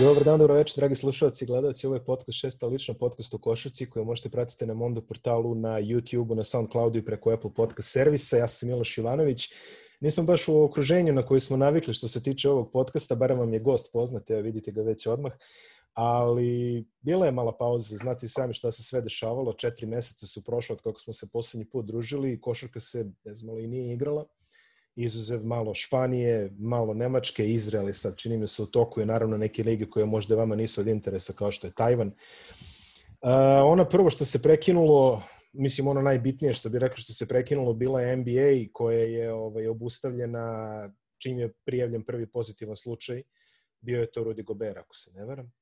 Dobar dan, dobro večer, dragi slušalci i gledalci. Ovo je podcast šesta lično podcast u košarci koju možete pratiti na Mondo portalu, na YouTube-u, na Soundcloudu i preko Apple podcast servisa. Ja sam Miloš Ivanović. Nismo baš u okruženju na koji smo navikli što se tiče ovog podcasta, barem vam je gost poznat, evo vidite ga već odmah. Ali bila je mala pauza, znate sami šta se sve dešavalo, četiri meseca su prošle od kako smo se poslednji put družili i košarka se, ne znam, i nije igrala izuzev malo Španije, malo Nemačke, Izrael sad, čini mi se u toku je naravno neke lige koje možda vama nisu od interesa kao što je Tajvan. Uh, ona prvo što se prekinulo, mislim ono najbitnije što bi rekli što se prekinulo bila je NBA koja je ovaj, obustavljena čim je prijavljen prvi pozitivan slučaj, bio je to Rudy Gobert ako se ne varam.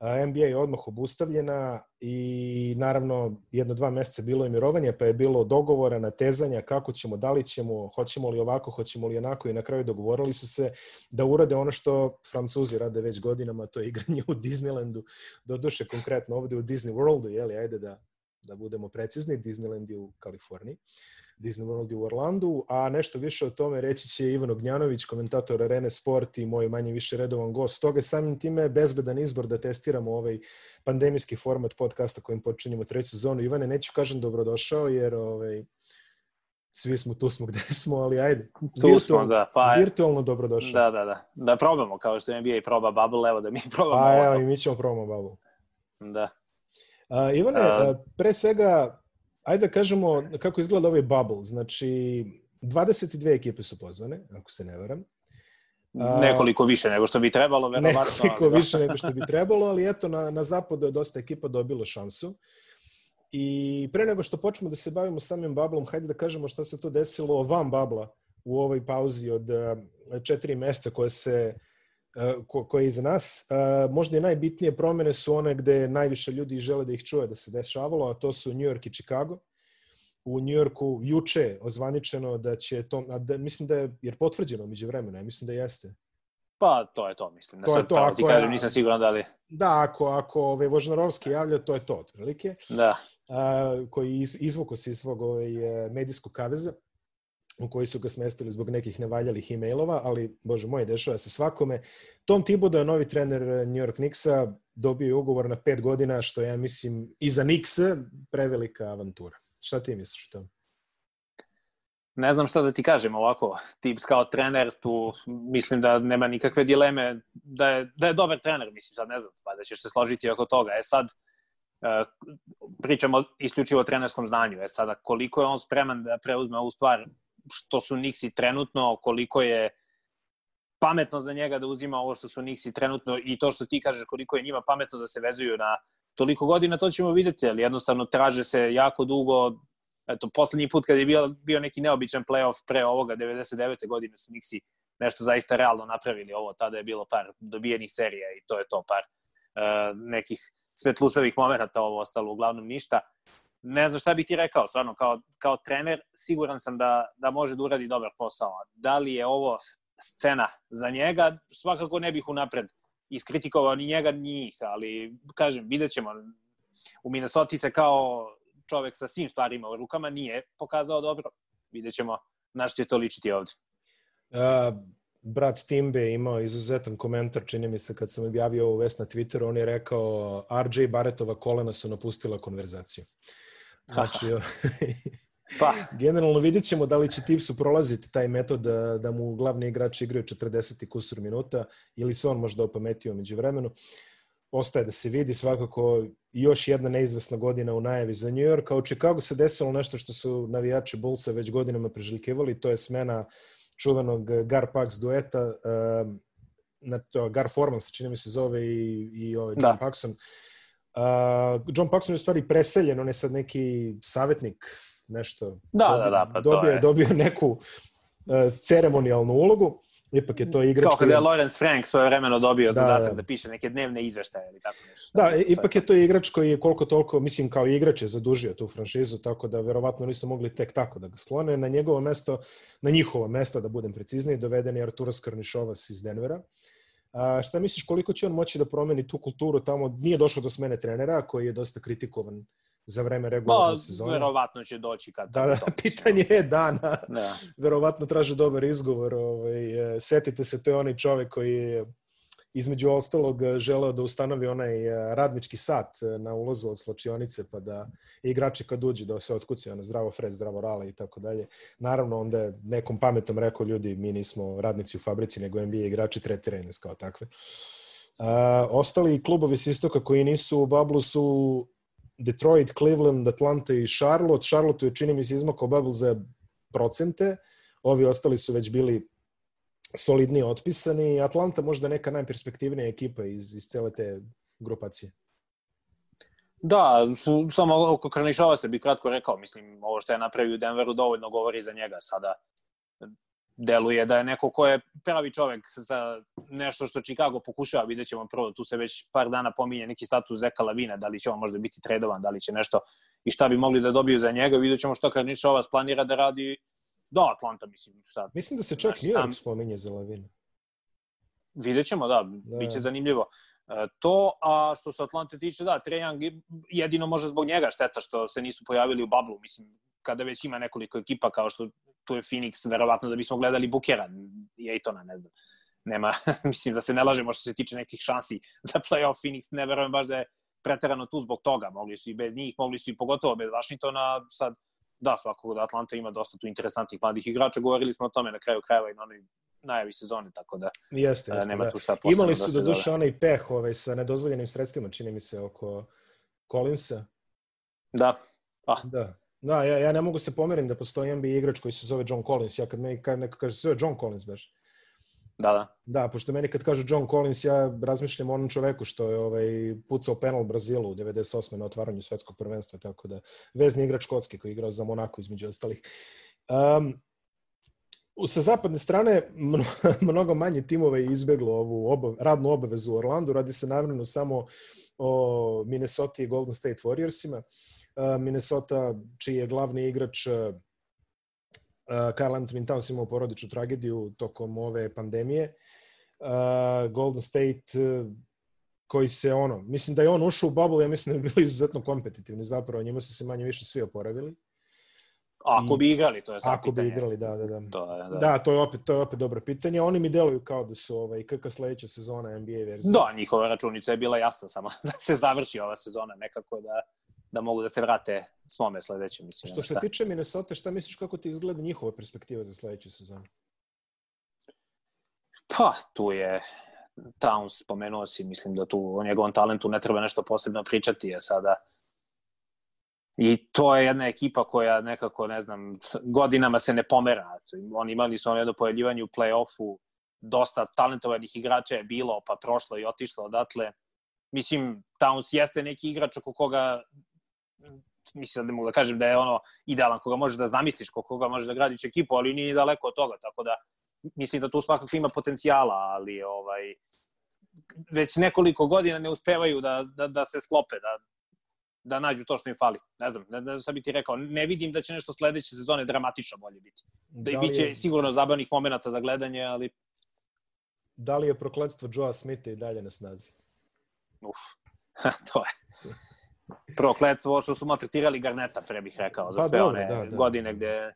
NBA je odmah obustavljena i naravno jedno dva meseca bilo je mirovanje, pa je bilo dogovora, natezanja kako ćemo, da li ćemo, hoćemo li ovako, hoćemo li onako i na kraju dogovorili su se da urade ono što Francuzi rade već godinama, to je igranje u Disneylandu, do duše konkretno ovde u Disney Worldu, jeli, ajde da, da budemo precizni, Disneyland je u Kaliforniji. Disney World u Orlandu, a nešto više o tome reći će Ivan Ognjanović, komentator Arene Sport i moj manje više redovan gost. Toga samim time bezbedan izbor da testiramo ovaj pandemijski format podcasta kojim počinjemo treću sezonu. Ivane, neću kažem dobrodošao, jer ovaj, svi smo tu smo gde smo, ali ajde. Tu virtualno, smo, da. Pa, virtualno dobrodošao. Da, da, da. Da probamo, kao što NBA proba bubble, evo da mi probamo. Pa evo, i mi ćemo probamo bubble. Da. Uh, Ivane, uh, pre svega, ajde da kažemo kako izgleda ovaj bubble. Znači, 22 ekipe su pozvane, ako se ne varam. Nekoliko više nego što bi trebalo, verovatno. Nekoliko da. više nego što bi trebalo, ali eto, na, na zapadu je dosta ekipa dobilo šansu. I pre nego što počnemo da se bavimo samim bublom, hajde da kažemo šta se to desilo van babla u ovoj pauzi od četiri meseca koje se ko, koje je iza nas. Možda i najbitnije promene su one gde najviše ljudi žele da ih čuje da se dešavalo, a to su New York i Chicago. U New Yorku juče ozvaničeno da će to, a da, mislim da je, jer potvrđeno među vremena, mislim da jeste. Pa, to je to, mislim. To je to, ako ti kažem, nisam siguran da li... Da, ako, ako ove ovaj, Vožnarovski javlja, to je to, otprilike. Da. A, koji iz, izvuko se iz svog ovaj, medijskog kaveza u koji su ga smestili zbog nekih nevaljalih e-mailova, ali, bože moj, dešava se svakome. Tom Thibodeau je novi trener New York Knicksa, dobio je ugovor na pet godina, što ja mislim i za Knicks prevelika avantura. Šta ti misliš o tom? Ne znam šta da ti kažem ovako, tips kao trener, tu mislim da nema nikakve dileme da je, da je dobar trener, mislim sad ne znam, pa da ćeš se složiti oko toga. E sad, e, pričamo isključivo o trenerskom znanju, e sada koliko je on spreman da preuzme ovu stvar što su Nixi trenutno, koliko je pametno za njega da uzima ovo što su Nixi trenutno i to što ti kažeš koliko je njima pametno da se vezuju na toliko godina, to ćemo videti, ali jednostavno traže se jako dugo, eto, poslednji put kada je bio, bio neki neobičan playoff pre ovoga, 99. godine su Nixi nešto zaista realno napravili ovo, tada je bilo par dobijenih serija i to je to par uh, nekih svetlusavih momenta, ovo ostalo uglavnom ništa ne znam šta bih ti rekao, stvarno, kao, kao trener, siguran sam da, da može da uradi dobar posao. Da li je ovo scena za njega, svakako ne bih unapred iskritikovao ni njega, ni njih, ali, kažem, vidjet ćemo. U Minnesota se kao čovek sa svim stvarima u rukama nije pokazao dobro. Vidjet ćemo na što će to ličiti ovde. Uh, brat Timbe imao izuzetan komentar, čini mi se kad sam objavio ovu vest na Twitteru, on je rekao RJ Baretova kolena su napustila konverzaciju. Znači, pa. generalno vidjet ćemo da li će Tipsu prolaziti taj metod da, da mu glavni igrači igraju 40 i kusur minuta ili se on možda opametio među vremenu. Ostaje da se vidi svakako još jedna neizvesna godina u najavi za New York, a u Chicago se desilo nešto što su navijači Bullsa već godinama preželjkivali, to je smena čuvenog Gar Pax dueta, uh, na to, Gar Forman se čini mi se zove i, i ovaj John da. Paxson. Uh, John Paxson je u stvari preseljen, on je sad neki savjetnik, nešto. Da, dobio, da, da, pa dobio, to je. Dobio neku uh, ceremonijalnu ulogu. Ipak je to igrač Kao kada je Lawrence Frank svoje vremeno dobio da, zadatak da. da piše neke dnevne izveštaje ili tako nešto. Da, da ipak je to igrač koji je koliko toliko, mislim kao igrač je zadužio tu franšizu, tako da verovatno nisu mogli tek tako da ga sklone. Na njegovo mesto, na njihovo mesto, da budem precizniji, doveden je Arturo Skarnišovas iz Denvera. Uh, A, šta misliš koliko će on moći da promeni tu kulturu tamo? Nije došlo do smene trenera koji je dosta kritikovan za vreme regularne pa, sezone. Verovatno će doći kad da, da, pitanje je dana. Da. Verovatno traže dobar izgovor. Ovaj, e, setite se, to je onaj čovek koji je između ostalog želeo da ustanovi onaj radnički sat na ulazu od slačionice, pa da igrači kad uđu da se otkucaju ono zdravo Fred, zdravo Rale i tako dalje. Naravno, onda je nekom pametom rekao ljudi, mi nismo radnici u fabrici, nego NBA igrači tretiraju nas kao takve. Uh, ostali klubovi s istoka koji nisu u bablu su Detroit, Cleveland, Atlanta i Charlotte. Charlotte je čini mi se izmakao bablu za procente, ovi ostali su već bili solidnije otpisani. Atlanta možda neka najperspektivnija ekipa iz, iz cele te grupacije. Da, samo oko Krnišova se bi kratko rekao, mislim, ovo što je napravio u Denveru dovoljno govori za njega. Sada deluje da je neko ko je pravi čovek za nešto što Chicago pokušava, vidjet ćemo prvo, tu se već par dana pominje neki status Zeka Lavina, da li će on možda biti tradovan, da li će nešto i šta bi mogli da dobiju za njega, vidjet ćemo što Karničova planira da radi do Atlanta, mislim. Sad. Mislim da se čak New York spominje za Lavina. Vidjet ćemo, da, da. bit će zanimljivo. E, to, a što se Atlante tiče, da, Trae Young jedino može zbog njega šteta što se nisu pojavili u bablu, mislim, kada već ima nekoliko ekipa kao što tu je Phoenix, verovatno da bismo gledali Bukera i Ejtona, ne znam. Nema, mislim da se ne lažemo što se tiče nekih šansi za playoff Phoenix, ne verujem baš da je preterano tu zbog toga. Mogli su i bez njih, mogli su i pogotovo bez Washingtona, sad da, svakako da Atlanta ima dosta tu interesantnih mladih igrača, govorili smo o tome na kraju krajeva i na onoj najavi sezone, tako da jeste, jeste, nema da. tu šta Imali su da duše onaj peh ovaj, sa nedozvoljenim sredstvima, čini mi se, oko Collinsa. Da, pa. Da, Da, ja, ja ne mogu se pomerim da postoji NBA igrač koji se zove John Collins. Ja kad meni kad neko kaže se zove John Collins baš. Da, da. Da, pošto meni kad kažu John Collins, ja razmišljam o onom čoveku što je ovaj, pucao penal Brazilu u 98. na otvaranju svetskog prvenstva, tako da vezni igrač Škotski koji je igrao za Monako između ostalih. Um, sa zapadne strane mnogo manje timova je izbeglo ovu obav, radnu obavezu u Orlandu. Radi se naravno samo o Minnesota i Golden State Warriorsima. Minnesota, čiji je glavni igrač Carl Anthony Towns imao porodičnu tragediju tokom ove pandemije. Golden State koji se ono, mislim da je on ušao u bubble, ja mislim da je bili izuzetno kompetitivni zapravo, njima su se manje više svi oporavili. Ako bi igrali, to je sad Ako pitanje. bi igrali, da, da, da. To je, da. da, to je opet, to je opet dobro pitanje. Oni mi deluju kao da su ovaj, kakva sledeća sezona NBA verzija. Da, njihova računica je bila jasna samo da se završi ova sezona nekako da da mogu da se vrate svome sledeće, mislim. Što se šta. tiče Minnesota, šta misliš kako ti izgleda njihova perspektiva za sledeću sezonu? Pa, tu je Towns, spomenuo si, mislim da tu o njegovom talentu ne treba nešto posebno pričati, je sada I to je jedna ekipa koja nekako, ne znam, godinama se ne pomera. Oni imali su ono jedno pojavljivanje u play-offu, dosta talentovanih igrača je bilo, pa prošlo i otišlo odatle. Mislim, Towns jeste neki igrač oko koga mislim da mogu da kažem da je ono idealan koga možeš da zamisliš, koga možeš da gradiš ekipu, ali nije daleko od toga, tako da mislim da tu svakako ima potencijala, ali ovaj već nekoliko godina ne uspevaju da, da, da se sklope, da, da nađu to što im fali. Ne znam, ne, ne znam šta bi ti rekao. Ne vidim da će nešto sledeće sezone dramatično bolje biti. Da, da biće je... sigurno zabavnih momenta za gledanje, ali... Da li je prokledstvo Joa Smitha i dalje na snazi? Uf, to je prokletstvo što su maltretirali Garneta, pre bih rekao, za pa, sve dobro, one da, da. godine gde,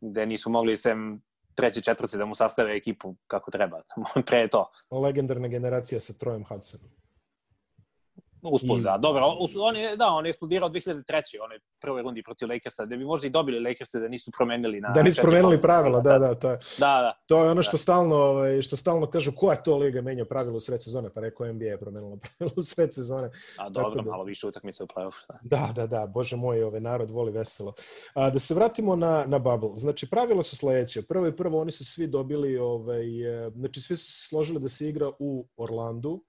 gde nisu mogli sem treće, četvrte da mu sastave ekipu kako treba. pre to. Legendarna generacija sa Trojem Hudsonom. Usput, I... da. Dobro, on je, da, on je eksplodirao 2003. onoj prvoj rundi protiv Lakersa, da bi možda i dobili Lakersa da nisu promenili na... Da nisu promenili pravila, da, da, to je. Da, da. To je ono što da. stalno, ovaj, što stalno kažu, koja to liga menja pravila u sred sezone, pa rekao NBA je promenila pravila u sred sezone. A dobro, da, malo više utakmice u play-off. Da. da, da, da, bože moj, ovaj narod voli veselo. A, da se vratimo na, na bubble. Znači, pravila su sledeće. Prvo i prvo, oni su svi dobili, ovaj, e, znači, svi su se složili da se igra u Orlandu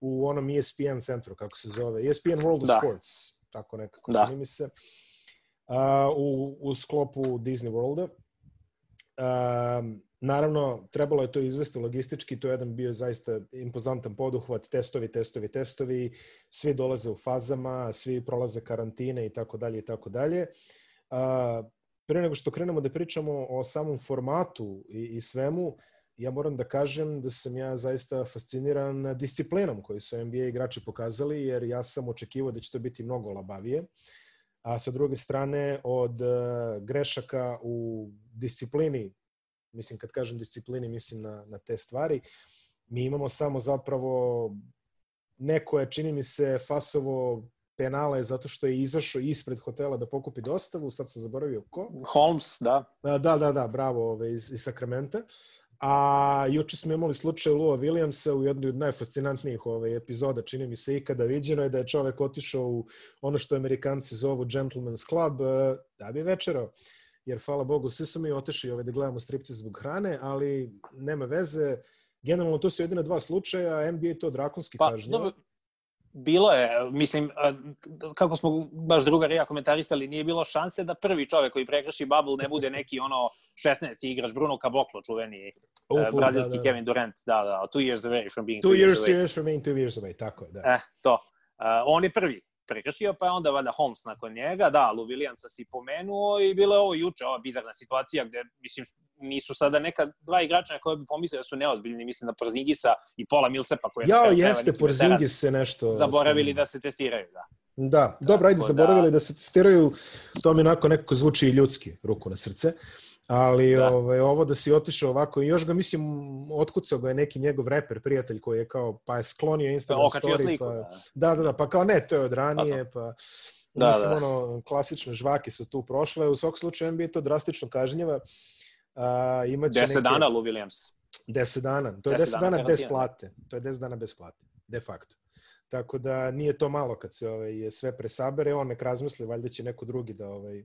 u onom ESPN centru, kako se zove, ESPN World of da. Sports, tako nekako, da. čini mi se, uh, u, u sklopu Disney Worlda. Uh, naravno, trebalo je to izvesti logistički, to je jedan bio zaista impozantan poduhvat, testovi, testovi, testovi, svi dolaze u fazama, svi prolaze karantine i tako dalje i tako dalje. Pre nego što krenemo da pričamo o samom formatu i, i svemu, uh, ja moram da kažem da sam ja zaista fasciniran disciplinom koju su NBA igrači pokazali, jer ja sam očekivao da će to biti mnogo labavije. A sa druge strane, od uh, grešaka u disciplini, mislim kad kažem disciplini, mislim na, na te stvari, mi imamo samo zapravo neko je, čini mi se, fasovo penale zato što je izašao ispred hotela da pokupi dostavu, sad sam zaboravio ko. Holmes, da. Da, da, da, bravo, ove, iz, iz Sakramenta. A juče smo imali slučaj Lua Williamsa u jednoj od najfascinantnijih ove, epizoda, čini mi se ikada viđeno je da je čovek otišao u ono što amerikanci zovu Gentleman's Club e, da bi večerao. Jer, hvala Bogu, svi su mi otešli ove, da gledamo striptiz zbog hrane, ali nema veze. Generalno, to su jedine dva slučaja, NBA to drakonski pa, kažnjava. Dobro, bilo je, mislim, kako smo baš drugari ja komentarisali, nije bilo šanse da prvi čovek koji prekrši bubble ne bude neki ono 16. igrač Bruno Caboclo, čuveni Uf, uh, brazilski da, da. Kevin Durant, da, da, two years away from being two, two years, years, years from being two years away, tako je, da. Eh, to. Uh, on je prvi prekršio, pa je onda valjda Holmes nakon njega, da, Lou Williamsa si pomenuo i bilo je ovo juče, ova bizarna situacija gde, mislim, nisu sada neka dva igrača na koje bi pomislio da su neozbiljni, mislim na Porzingisa i Pola Milsepa koji je Jao, jeste, Porzingis se nešto... Zaboravili da se testiraju, da. Da, dobro, ajde, zaboravili da... da se testiraju, to mi onako nekako zvuči i ljudski, ruku na srce. Ali da. ovaj, ovo da si otišao ovako, i još ga mislim, otkucao ga je neki njegov reper, prijatelj koji je kao, pa je sklonio Instagram pa, story. Sliku, pa, da. da, da, da, pa kao ne, to je od ranije, pa... Da, mislim, da. ono, klasične žvake su tu prošle, u svakom slučaju NBA to drastično kažnjava. Uh, imaće 10 neke... dana Lou Williams. 10 dana. To je 10, 10 dana, dana bez plate. To je 10 dana bez plate, de facto. Tako da nije to malo kad se ovaj, sve presabere, on nek razmisli, valjda će neko drugi da ovaj,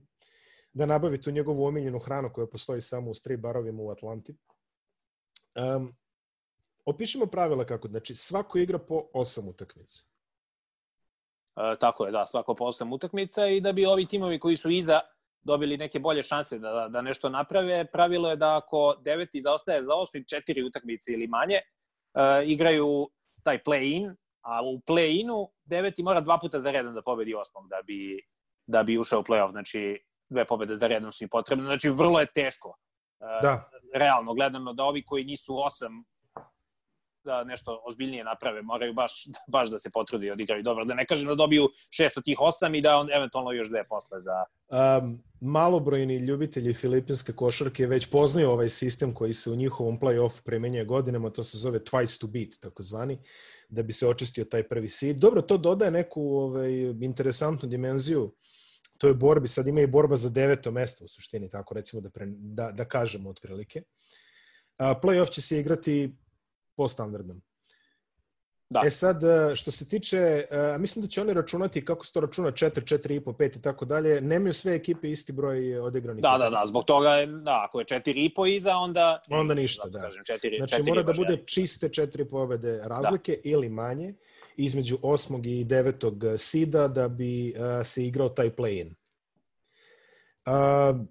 da nabavi tu njegovu omiljenu hranu koja postoji samo u strip barovima u Atlanti. Um, opišemo pravila kako, znači svako igra po 8 utakmica. E, tako je, da, svako po 8 utakmica i da bi ovi timovi koji su iza dobili neke bolje šanse da, da nešto naprave. Pravilo je da ako deveti zaostaje za osmi, četiri utakmice ili manje, uh, igraju taj play-in, a u play-inu deveti mora dva puta za redom da pobedi osmom da bi, da bi ušao u play-off. Znači, dve pobede za redom su im potrebne. Znači, vrlo je teško. Uh, da. Realno gledano da ovi koji nisu osam da nešto ozbiljnije naprave, moraju baš, baš da se potrudi i odigraju dobro. Da ne kažem da dobiju šest od tih osam i da on eventualno još dve posle za... Um, malobrojni ljubitelji filipinske košarke već poznaju ovaj sistem koji se u njihovom play-off premenja godinama, to se zove twice to beat, takozvani, da bi se očistio taj prvi seed. Dobro, to dodaje neku ovaj, interesantnu dimenziju to je borbi, sad ima i borba za deveto mesto u suštini, tako recimo da, pre, da, da kažemo otprilike. Playoff će se igrati po standardnom. Da. E sad, e, što se tiče, e, mislim da će oni računati kako se to računa 4, 4,5, 5 i tako dalje, nemaju sve ekipe isti broj odigranih. Da, da, da, zbog toga, da, ako je 4,5 iza, onda... Onda ništa, da. Kažem, 4, znači 4 mora da bude čiste 4 pobede razlike da. ili manje između 8. i 9. sida da bi uh, se igrao taj play-in. Uh,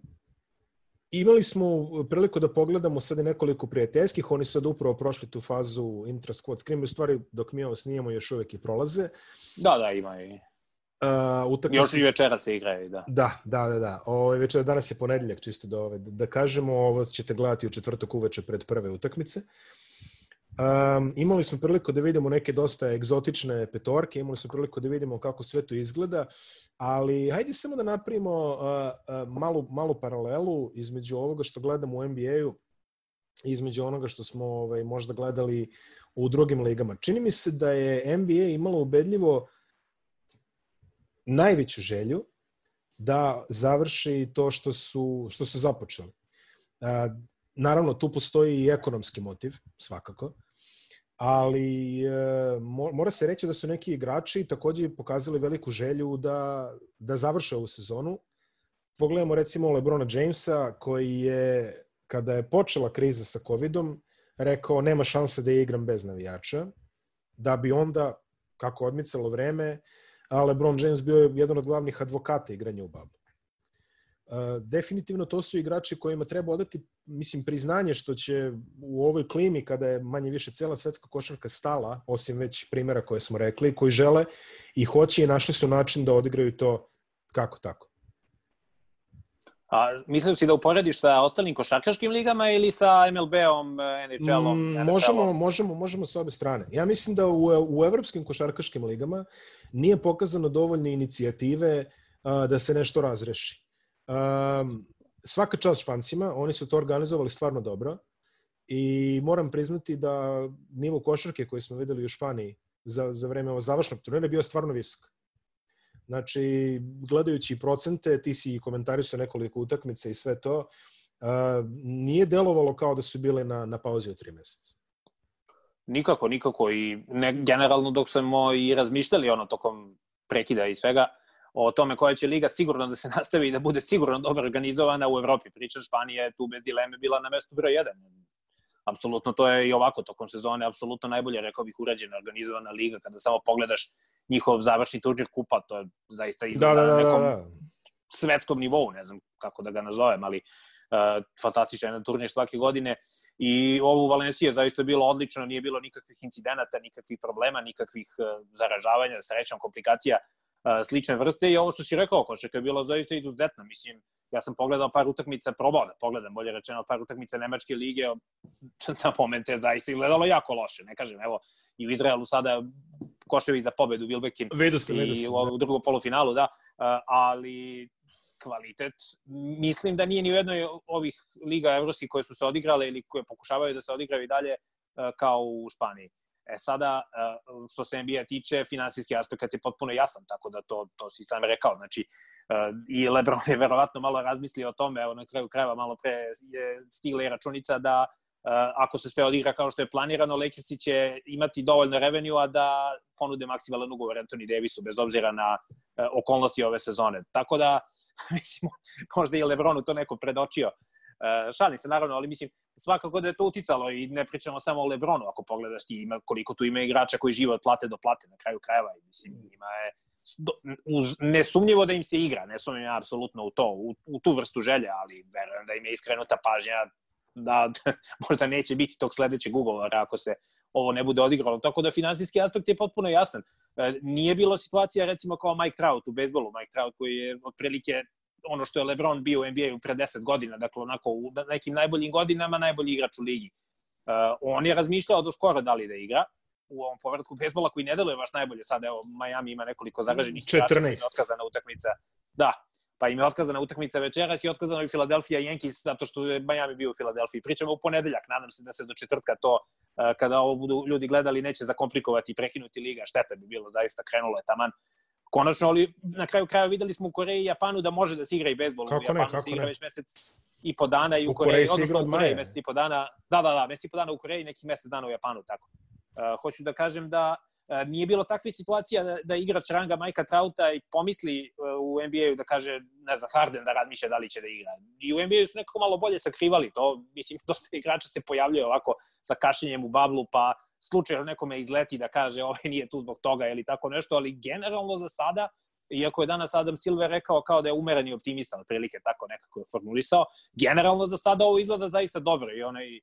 Imali smo priliku da pogledamo sad nekoliko prijateljskih, oni sad upravo prošli tu fazu intra-squad scrim, u stvari dok mi ovo snijemo još uvek i prolaze. Da, da, ima i. Uh, utakmice... Još i večera se igraju, da. Da, da, da. da. Ovo, ovaj, večera, danas je ponedeljak, čisto da, ove, da kažemo, ovo ćete gledati u četvrtak uveče pred prve utakmice. Uh, Um, imali smo priliku da vidimo neke dosta egzotične petorke, imali smo priliku da vidimo kako sve to izgleda, ali hajde samo da napravimo uh, uh, malu, malu paralelu između ovoga što gledamo u NBA-u između onoga što smo ovaj, možda gledali u drugim ligama. Čini mi se da je NBA imalo ubedljivo najveću želju da završi to što su, što su započeli. Uh, naravno, tu postoji i ekonomski motiv, svakako ali e, mora se reći da su neki igrači takođe pokazali veliku želju da, da završe ovu sezonu. Pogledamo recimo Lebrona Jamesa koji je, kada je počela kriza sa COVID-om, rekao nema šanse da igram bez navijača, da bi onda, kako odmicalo vreme, LeBron James bio je jedan od glavnih advokata igranja u babu. Definitivno to su igrači kojima treba odati mislim priznanje što će u ovoj klimi kada je manje više cela svetska košarka stala osim već primjera koje smo rekli koji žele i hoće i našli su način da odigraju to kako tako A mislim si da uporediš sa ostalim košarkaškim ligama ili sa MLB-om, NHL-om? Mm, možemo, možemo, možemo sa obe strane. Ja mislim da u, u evropskim košarkaškim ligama nije pokazano dovoljne inicijative a, da se nešto razreši. Um, svaka čast Špancima, oni su to organizovali stvarno dobro. i moram priznati da nivo košarke koji smo videli u Španiji za, za vreme ovo završnog turnira bio stvarno visok. Znači, gledajući procente, ti si komentarisao nekoliko utakmica i sve to, uh, nije delovalo kao da su bile na, na pauzi od tri meseca. Nikako, nikako. I ne, generalno dok smo i razmišljali ono tokom prekida i svega, o tome koja će liga sigurno da se nastavi i da bude sigurno dobro organizovana u Evropi. Priča Španije je tu bez dileme bila na mestu broj 1 apsolutno to je i ovako tokom sezone, apsolutno najbolje, rekao bih, urađena, organizovana liga, kada samo pogledaš njihov završni turnir kupa, to je zaista izgleda da, da, da, na nekom da, da. svetskom nivou, ne znam kako da ga nazovem, ali uh, fantastičan jedan turnir svake godine i ovo u Valenciji je zaista bilo odlično, nije bilo nikakvih incidenata, nikakvih problema, nikakvih uh, zaražavanja, srećom, komplikacija slične vrste i ovo što si rekao, košaka je bilo zaista izuzetno. Mislim, ja sam pogledao par utakmica, probao da pogledam, bolje rečeno, par utakmica Nemačke lige, na momente je zaista izgledalo jako loše, ne kažem, evo, i u Izraelu sada koševi za pobedu Wilbekin vidu se, vidu se, i u, u drugom polufinalu, da, ali kvalitet, mislim da nije ni u jednoj ovih liga evropskih koje su se odigrale ili koje pokušavaju da se odigraju i dalje kao u Španiji. E sada, e, što se NBA tiče, finansijski aspekt je potpuno jasan, tako da to, to si sam rekao. Znači, e, i Lebron je verovatno malo razmislio o tome, evo na kraju krajeva malo pre je stigla i računica da e, ako se sve odigra kao što je planirano, Lakersi će imati dovoljno revenue da ponude maksimalan ugovor Anthony Davisu, bez obzira na okolnosti ove sezone. Tako da, mislim, možda i Lebronu to neko predočio šalim se naravno, ali mislim svakako da je to uticalo i ne pričamo samo o Lebronu, ako pogledaš ti ima, koliko tu ima igrača koji žive od plate do plate na kraju krajeva i mislim ima je uz, nesumnjivo da im se igra, ne sumnjam ja apsolutno u to, u, u tu vrstu želje, ali verujem da im je iskrenuta pažnja da, da možda neće biti tog sledećeg ugovora ako se ovo ne bude odigralo. Tako da finansijski aspekt je potpuno jasan. E, nije bilo situacija recimo kao Mike Trout u bejsbolu, Mike Trout koji je otprilike ono što je LeBron bio u NBA-u pre 10 godina, dakle onako u nekim najboljim godinama najbolji igrač u ligi. Uh, on je razmišljao do skoro da li da igra u ovom povratku bejsbola koji ne deluje baš najbolje. Sad evo Miami ima nekoliko zagaženih 14. igrača, otkazana utakmica. Da, pa im je otkazana utakmica večeras i otkazana i Philadelphia Yankees zato što je Miami bio u Filadelfiji. Pričamo u ponedeljak, nadam se da se do četvrtka to uh, kada ovo budu ljudi gledali neće zakomplikovati i prekinuti liga, šteta bi bilo, zaista krenulo je taman konačno, ali na kraju kraja videli smo u Koreji i Japanu da može da se igra i bejsbol. Kako u Japanu ne, kako se igra ne. već mesec i po dana i u, U Koreji, Koreji igra od u Koreji maja. mesec i po dana. Da, da, da, mesec i po dana u Koreji, neki mesec dana u Japanu, tako. Uh, hoću da kažem da uh, nije bilo takve situacija da, da igrač ranga Majka Trauta i pomisli uh, u NBA-u da kaže, ne znam, Harden da razmišlja da li će da igra. I u NBA-u su nekako malo bolje sakrivali to. Mislim, dosta igrača se pojavljaju ovako sa kašenjem u bablu, pa slučajno nekome izleti da kaže ovaj nije tu zbog toga ili tako nešto, ali generalno za sada iako je danas Adam Silver rekao kao da je umereni optimista, otprilike tako nekako je formulisao, generalno za sada ovo izgleda zaista dobro i onaj e,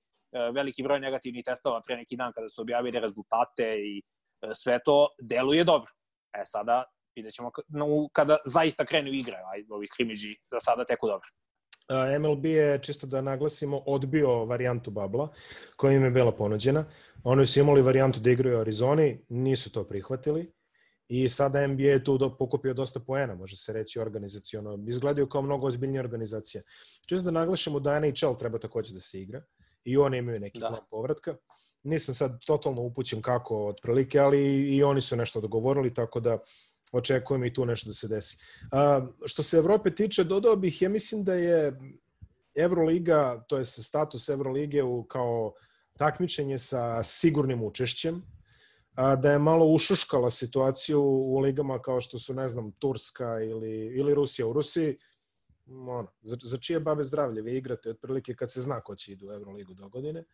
veliki broj negativnih testova pre neki dan kada su objavili rezultate i e, sve to deluje dobro. E sada vidjet ćemo kada zaista krenu igre, ovi skrimidži za sada teku dobro. MLB je, čisto da naglasimo, odbio varijantu Babla, koja im je bila ponuđena. Oni su imali varijantu da igraju u Arizoni, nisu to prihvatili i sada NBA je tu do, pokupio dosta poena, može se reći organizacijono. Izgledaju kao mnogo ozbiljnije organizacije. Čisto da naglašamo da NHL treba takođe da se igra i oni imaju neki da. plan povratka. Nisam sad totalno upućen kako otprilike, ali i oni su nešto dogovorili, tako da očekujem i tu nešto da se desi. A, što se Evrope tiče, dodao bih, ja mislim da je Euroliga, to je status Evrolige u, kao takmičenje sa sigurnim učešćem, a, da je malo ušuškala situaciju u ligama kao što su, ne znam, Turska ili, ili Rusija. U Rusiji, ono, za, za čije babe zdravlje vi igrate otprilike kad se zna ko će idu u Euroligu do godine.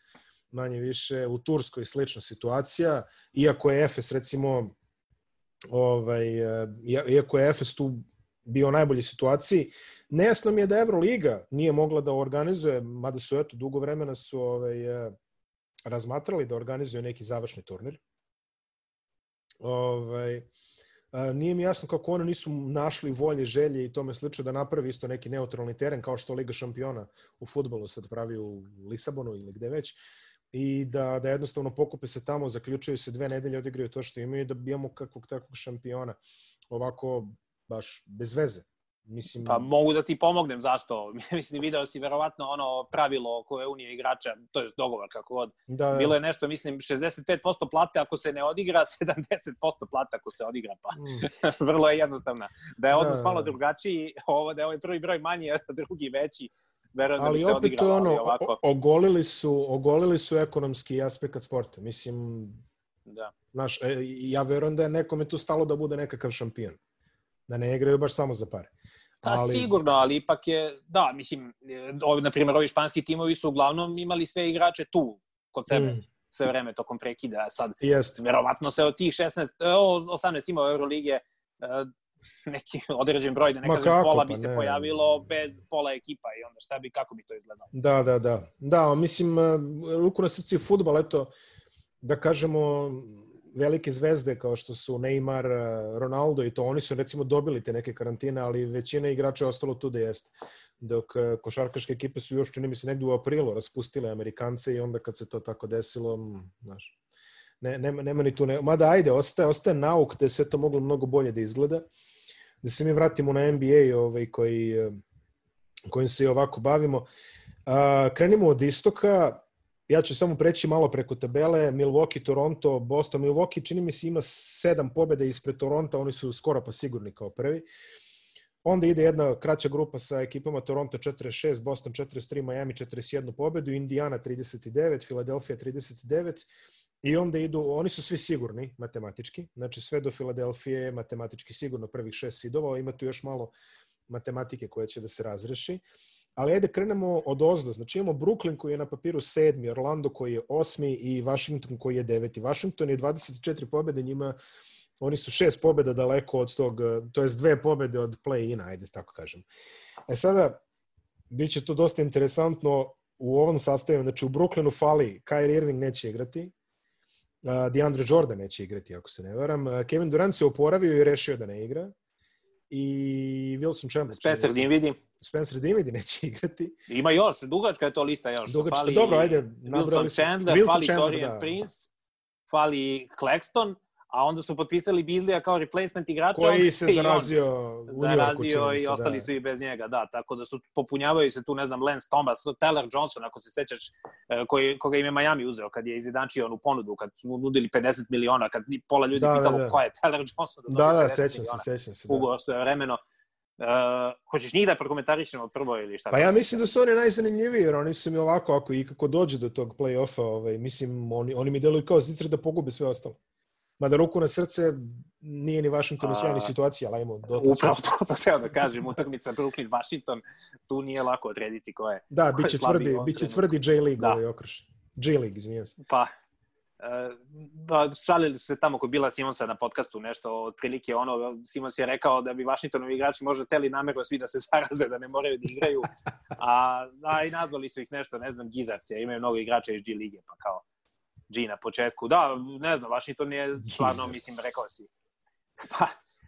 Manje više u Turskoj slična situacija, iako je Efes recimo ovaj, iako je Efes tu bio u najboljoj situaciji, nejasno mi je da Euroliga nije mogla da organizuje, mada su eto dugo vremena su ovaj, razmatrali da organizuje neki završni turnir. Ovaj, a, nije mi jasno kako oni nisu našli volje, želje i tome slično da napravi isto neki neutralni teren kao što Liga šampiona u futbolu sad pravi u Lisabonu ili gde već i da, da jednostavno pokupe se tamo, zaključuju se dve nedelje, odigraju to što imaju da imamo kakvog takvog šampiona ovako baš bez veze. Mislim... Pa mogu da ti pomognem, zašto? mislim, video si verovatno ono pravilo koje unije igrača, to je dogovor kako god. Da, da. Bilo je nešto, mislim, 65% plate ako se ne odigra, 70% plate ako se odigra, pa mm. vrlo je jednostavna. Da je da, odnos da, malo drugačiji, ovo da je ovaj prvi broj manji, a drugi veći, verujem da ali da bi se opet ono, ovako... ogolili su, ogolili su ekonomski aspekt sporta. Mislim, da. Znaš, e, ja verujem da je nekome tu stalo da bude nekakav šampion. Da ne igraju baš samo za pare. Pa ali... sigurno, ali ipak je, da, mislim, ovi, na primjer, ovi španski timovi su uglavnom imali sve igrače tu, kod sebe, mm. sve vreme tokom prekida. Sad, Jest. verovatno se od tih 16, 18 timova Euroligije e, neki određen broj, da ne Ma kažem kako, pola bi pa se ne. pojavilo bez pola ekipa i onda šta bi, kako bi to izgledalo? Da, da, da. Da, mislim, e, ruku na srci futbal, eto, da kažemo, velike zvezde kao što su Neymar, eh, Ronaldo i to, oni su recimo dobili te neke karantine, ali većina igrača je ostalo tu da jeste. Dok eh, košarkaške ekipe su još, čini mi se, negde u aprilu raspustile Amerikance i onda kad se to tako desilo, znaš, ne, nema, nema ni tu, ne, mada ajde, ostaje, ostaje nauk da je sve to moglo mnogo bolje da izgleda. Da se mi vratimo na NBA ovaj, koji, eh, kojim se i ovako bavimo. A, krenimo od istoka, ja ću samo preći malo preko tabele, Milwaukee, Toronto, Boston. Milwaukee čini mi se ima sedam pobjeda ispred Toronto, oni su skoro pa sigurni kao prvi. Onda ide jedna kraća grupa sa ekipama Toronto 46, Boston 43, Miami 41 pobedu, Indiana 39, Philadelphia 39 i onda idu, oni su svi sigurni matematički, znači sve do Filadelfije je matematički sigurno prvih šest sidova, ima tu još malo matematike koje će da se razreši. Ali ajde krenemo od ozda. Znači imamo Brooklyn koji je na papiru sedmi, Orlando koji je osmi i Washington koji je deveti. Washington je 24 pobjede, njima oni su šest pobjeda daleko od tog, to jest dve pobjede od play-ina, ajde tako kažem. E sada, bit će to dosta interesantno u ovom sastavu, znači u Brooklynu fali, Kyrie Irving neće igrati, DeAndre Jordan neće igrati, ako se ne varam. Kevin Durant se oporavio i rešio da ne igra. I Wilson Chamberlain. Spencer Dinwiddie. Spencer Dinwiddie neće igrati. Ima još, dugačka je to lista još. Dugačka, fali dobro, ajde. Wilson Chandler, Wilson fali Chandler, Torian da. Prince, fali Claxton, a onda su potpisali Bizlija kao replacement igrača. Koji se zarazio u Zarazio i ostali da. su i bez njega, da. Tako da su, popunjavaju se tu, ne znam, Lance Thomas, Taylor Johnson, ako se sećaš, e, koji, koga im je Miami uzeo kad je izjedančio onu ponudu, kad mu nudili 50 miliona, kad pola ljudi da, da pitalo da, da. ko je Taylor Johnson. Da, da, da sećam se, sećam se. Da. Ugovor stoje vremeno. Uh, hoćeš njih da prokomentarišemo prvo ili šta? Pa ja mislim da su oni najzanimljiviji, jer oni su mi ovako, ako i kako dođe do tog play-offa, ovaj, mislim, oni, oni mi deluju kao zitre da pogube sve ostalo. Mada ruku na srce nije ni Washington u sjajnoj situaciji, ali ajmo do Upravo to sam teo da kažem, utakmica Brooklyn-Washington, tu nije lako odrediti ko je. Da, biće tvrdi, biće tvrdi J-League da. ovaj okrš. J-League, izvinjam se. Pa, da, šalili su se tamo kod Bila Simonsa na podcastu nešto, otprilike ono, Simons je rekao da bi Washingtonovi igrači možda teli nameru svi da se zaraze, da ne moraju da igraju, a, a i nazvali su ih nešto, ne znam, gizarce, imaju mnogo igrača iz G lige, pa kao G na početku. Da, ne znam, Washington je stvarno, mislim, rekao si, pa,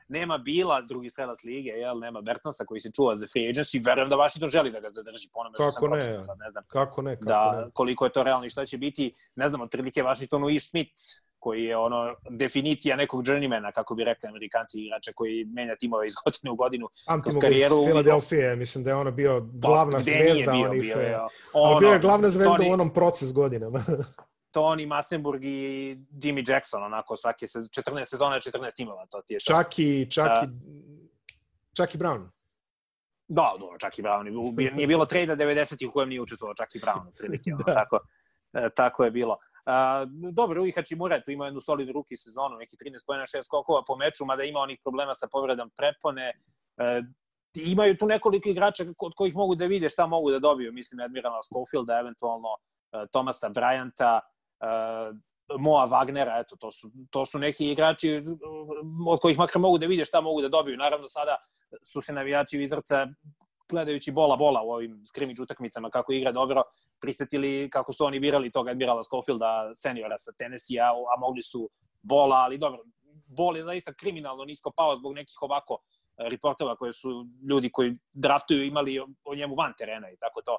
nema Bila, drugi strelac lige, jel, nema Bertnasa koji se čuva za free agency, verujem da Washington želi da ga zadrži, po onome kako ne, počeo, sad ne znam. Kako ne, kako da, ne. koliko je to realno i šta će biti, ne znam, otprilike Washingtonu i Smith, koji je ono definicija nekog journeymana, kako bi rekli amerikanci igrača koji menja timove iz godine u godinu. Pamtimo karijeru iz Filadelfije, mislim da je ono bio glavna pa, zvezda bio, onih, bio je, ono, ali bio je glavna zvezda Tony, u onom proces godinama. Tony Massenburg i Jimmy Jackson, onako svake se, 14 sezona, 14 timova, to ti je to. Čak i, čak i, čak i Brown. Da, da, čak i Brown. Nije bilo trejda 90 u kojem nije učestvovao čak i Brown, otprilike, ono, da. tako, e, tako je bilo. Uh, dobro, Rui Hachimura tu ima jednu solidnu ruki sezonu, neki 13 pojena, 6 skokova po meču, mada ima onih problema sa povredom prepone. Uh, imaju tu nekoliko igrača od kojih mogu da vide šta mogu da dobiju, mislim Admirala Schofielda, eventualno uh, Tomasa Bryanta, uh, Moa Wagnera, eto, to su, to su neki igrači uh, od kojih makar mogu da vide šta mogu da dobiju. Naravno, sada su se navijači iz Rca gledajući bola bola u ovim skrimiđ utakmicama kako igra dobro, prisetili kako su oni birali tog Admirala Schofielda seniora sa Tennessee, a, mogli su bola, ali dobro, bol je zaista kriminalno nisko pao zbog nekih ovako uh, reportova koje su ljudi koji draftuju imali o njemu van terena i tako to.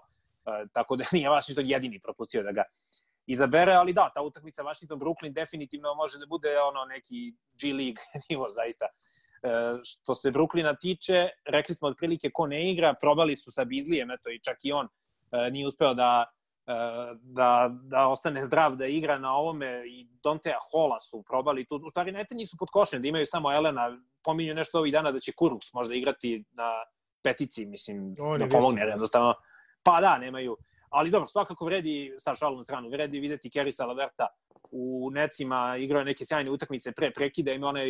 Tako da nije Washington jedini propustio da ga izabere, ali da, ta utakmica Washington-Brooklyn definitivno može da bude ono neki G League nivo zaista. što se Brooklyna tiče, rekli smo otprilike ko ne igra, probali su sa Bizlijem, eto i čak i on nije uspeo da da, da ostane zdrav, da igra na ovome i Donteja Hola su probali tu. U stvari, nete nisu pod košem, da imaju samo Elena. Pominju nešto ovih dana da će Kuruks možda igrati na petici, mislim, On da pomogne jednostavno. Pa da, nemaju. Ali dobro, svakako vredi, stav šalu na stranu, vredi videti Kerisa Laverta u necima, igrao je neke sjajne utakmice pre prekida, ima onaj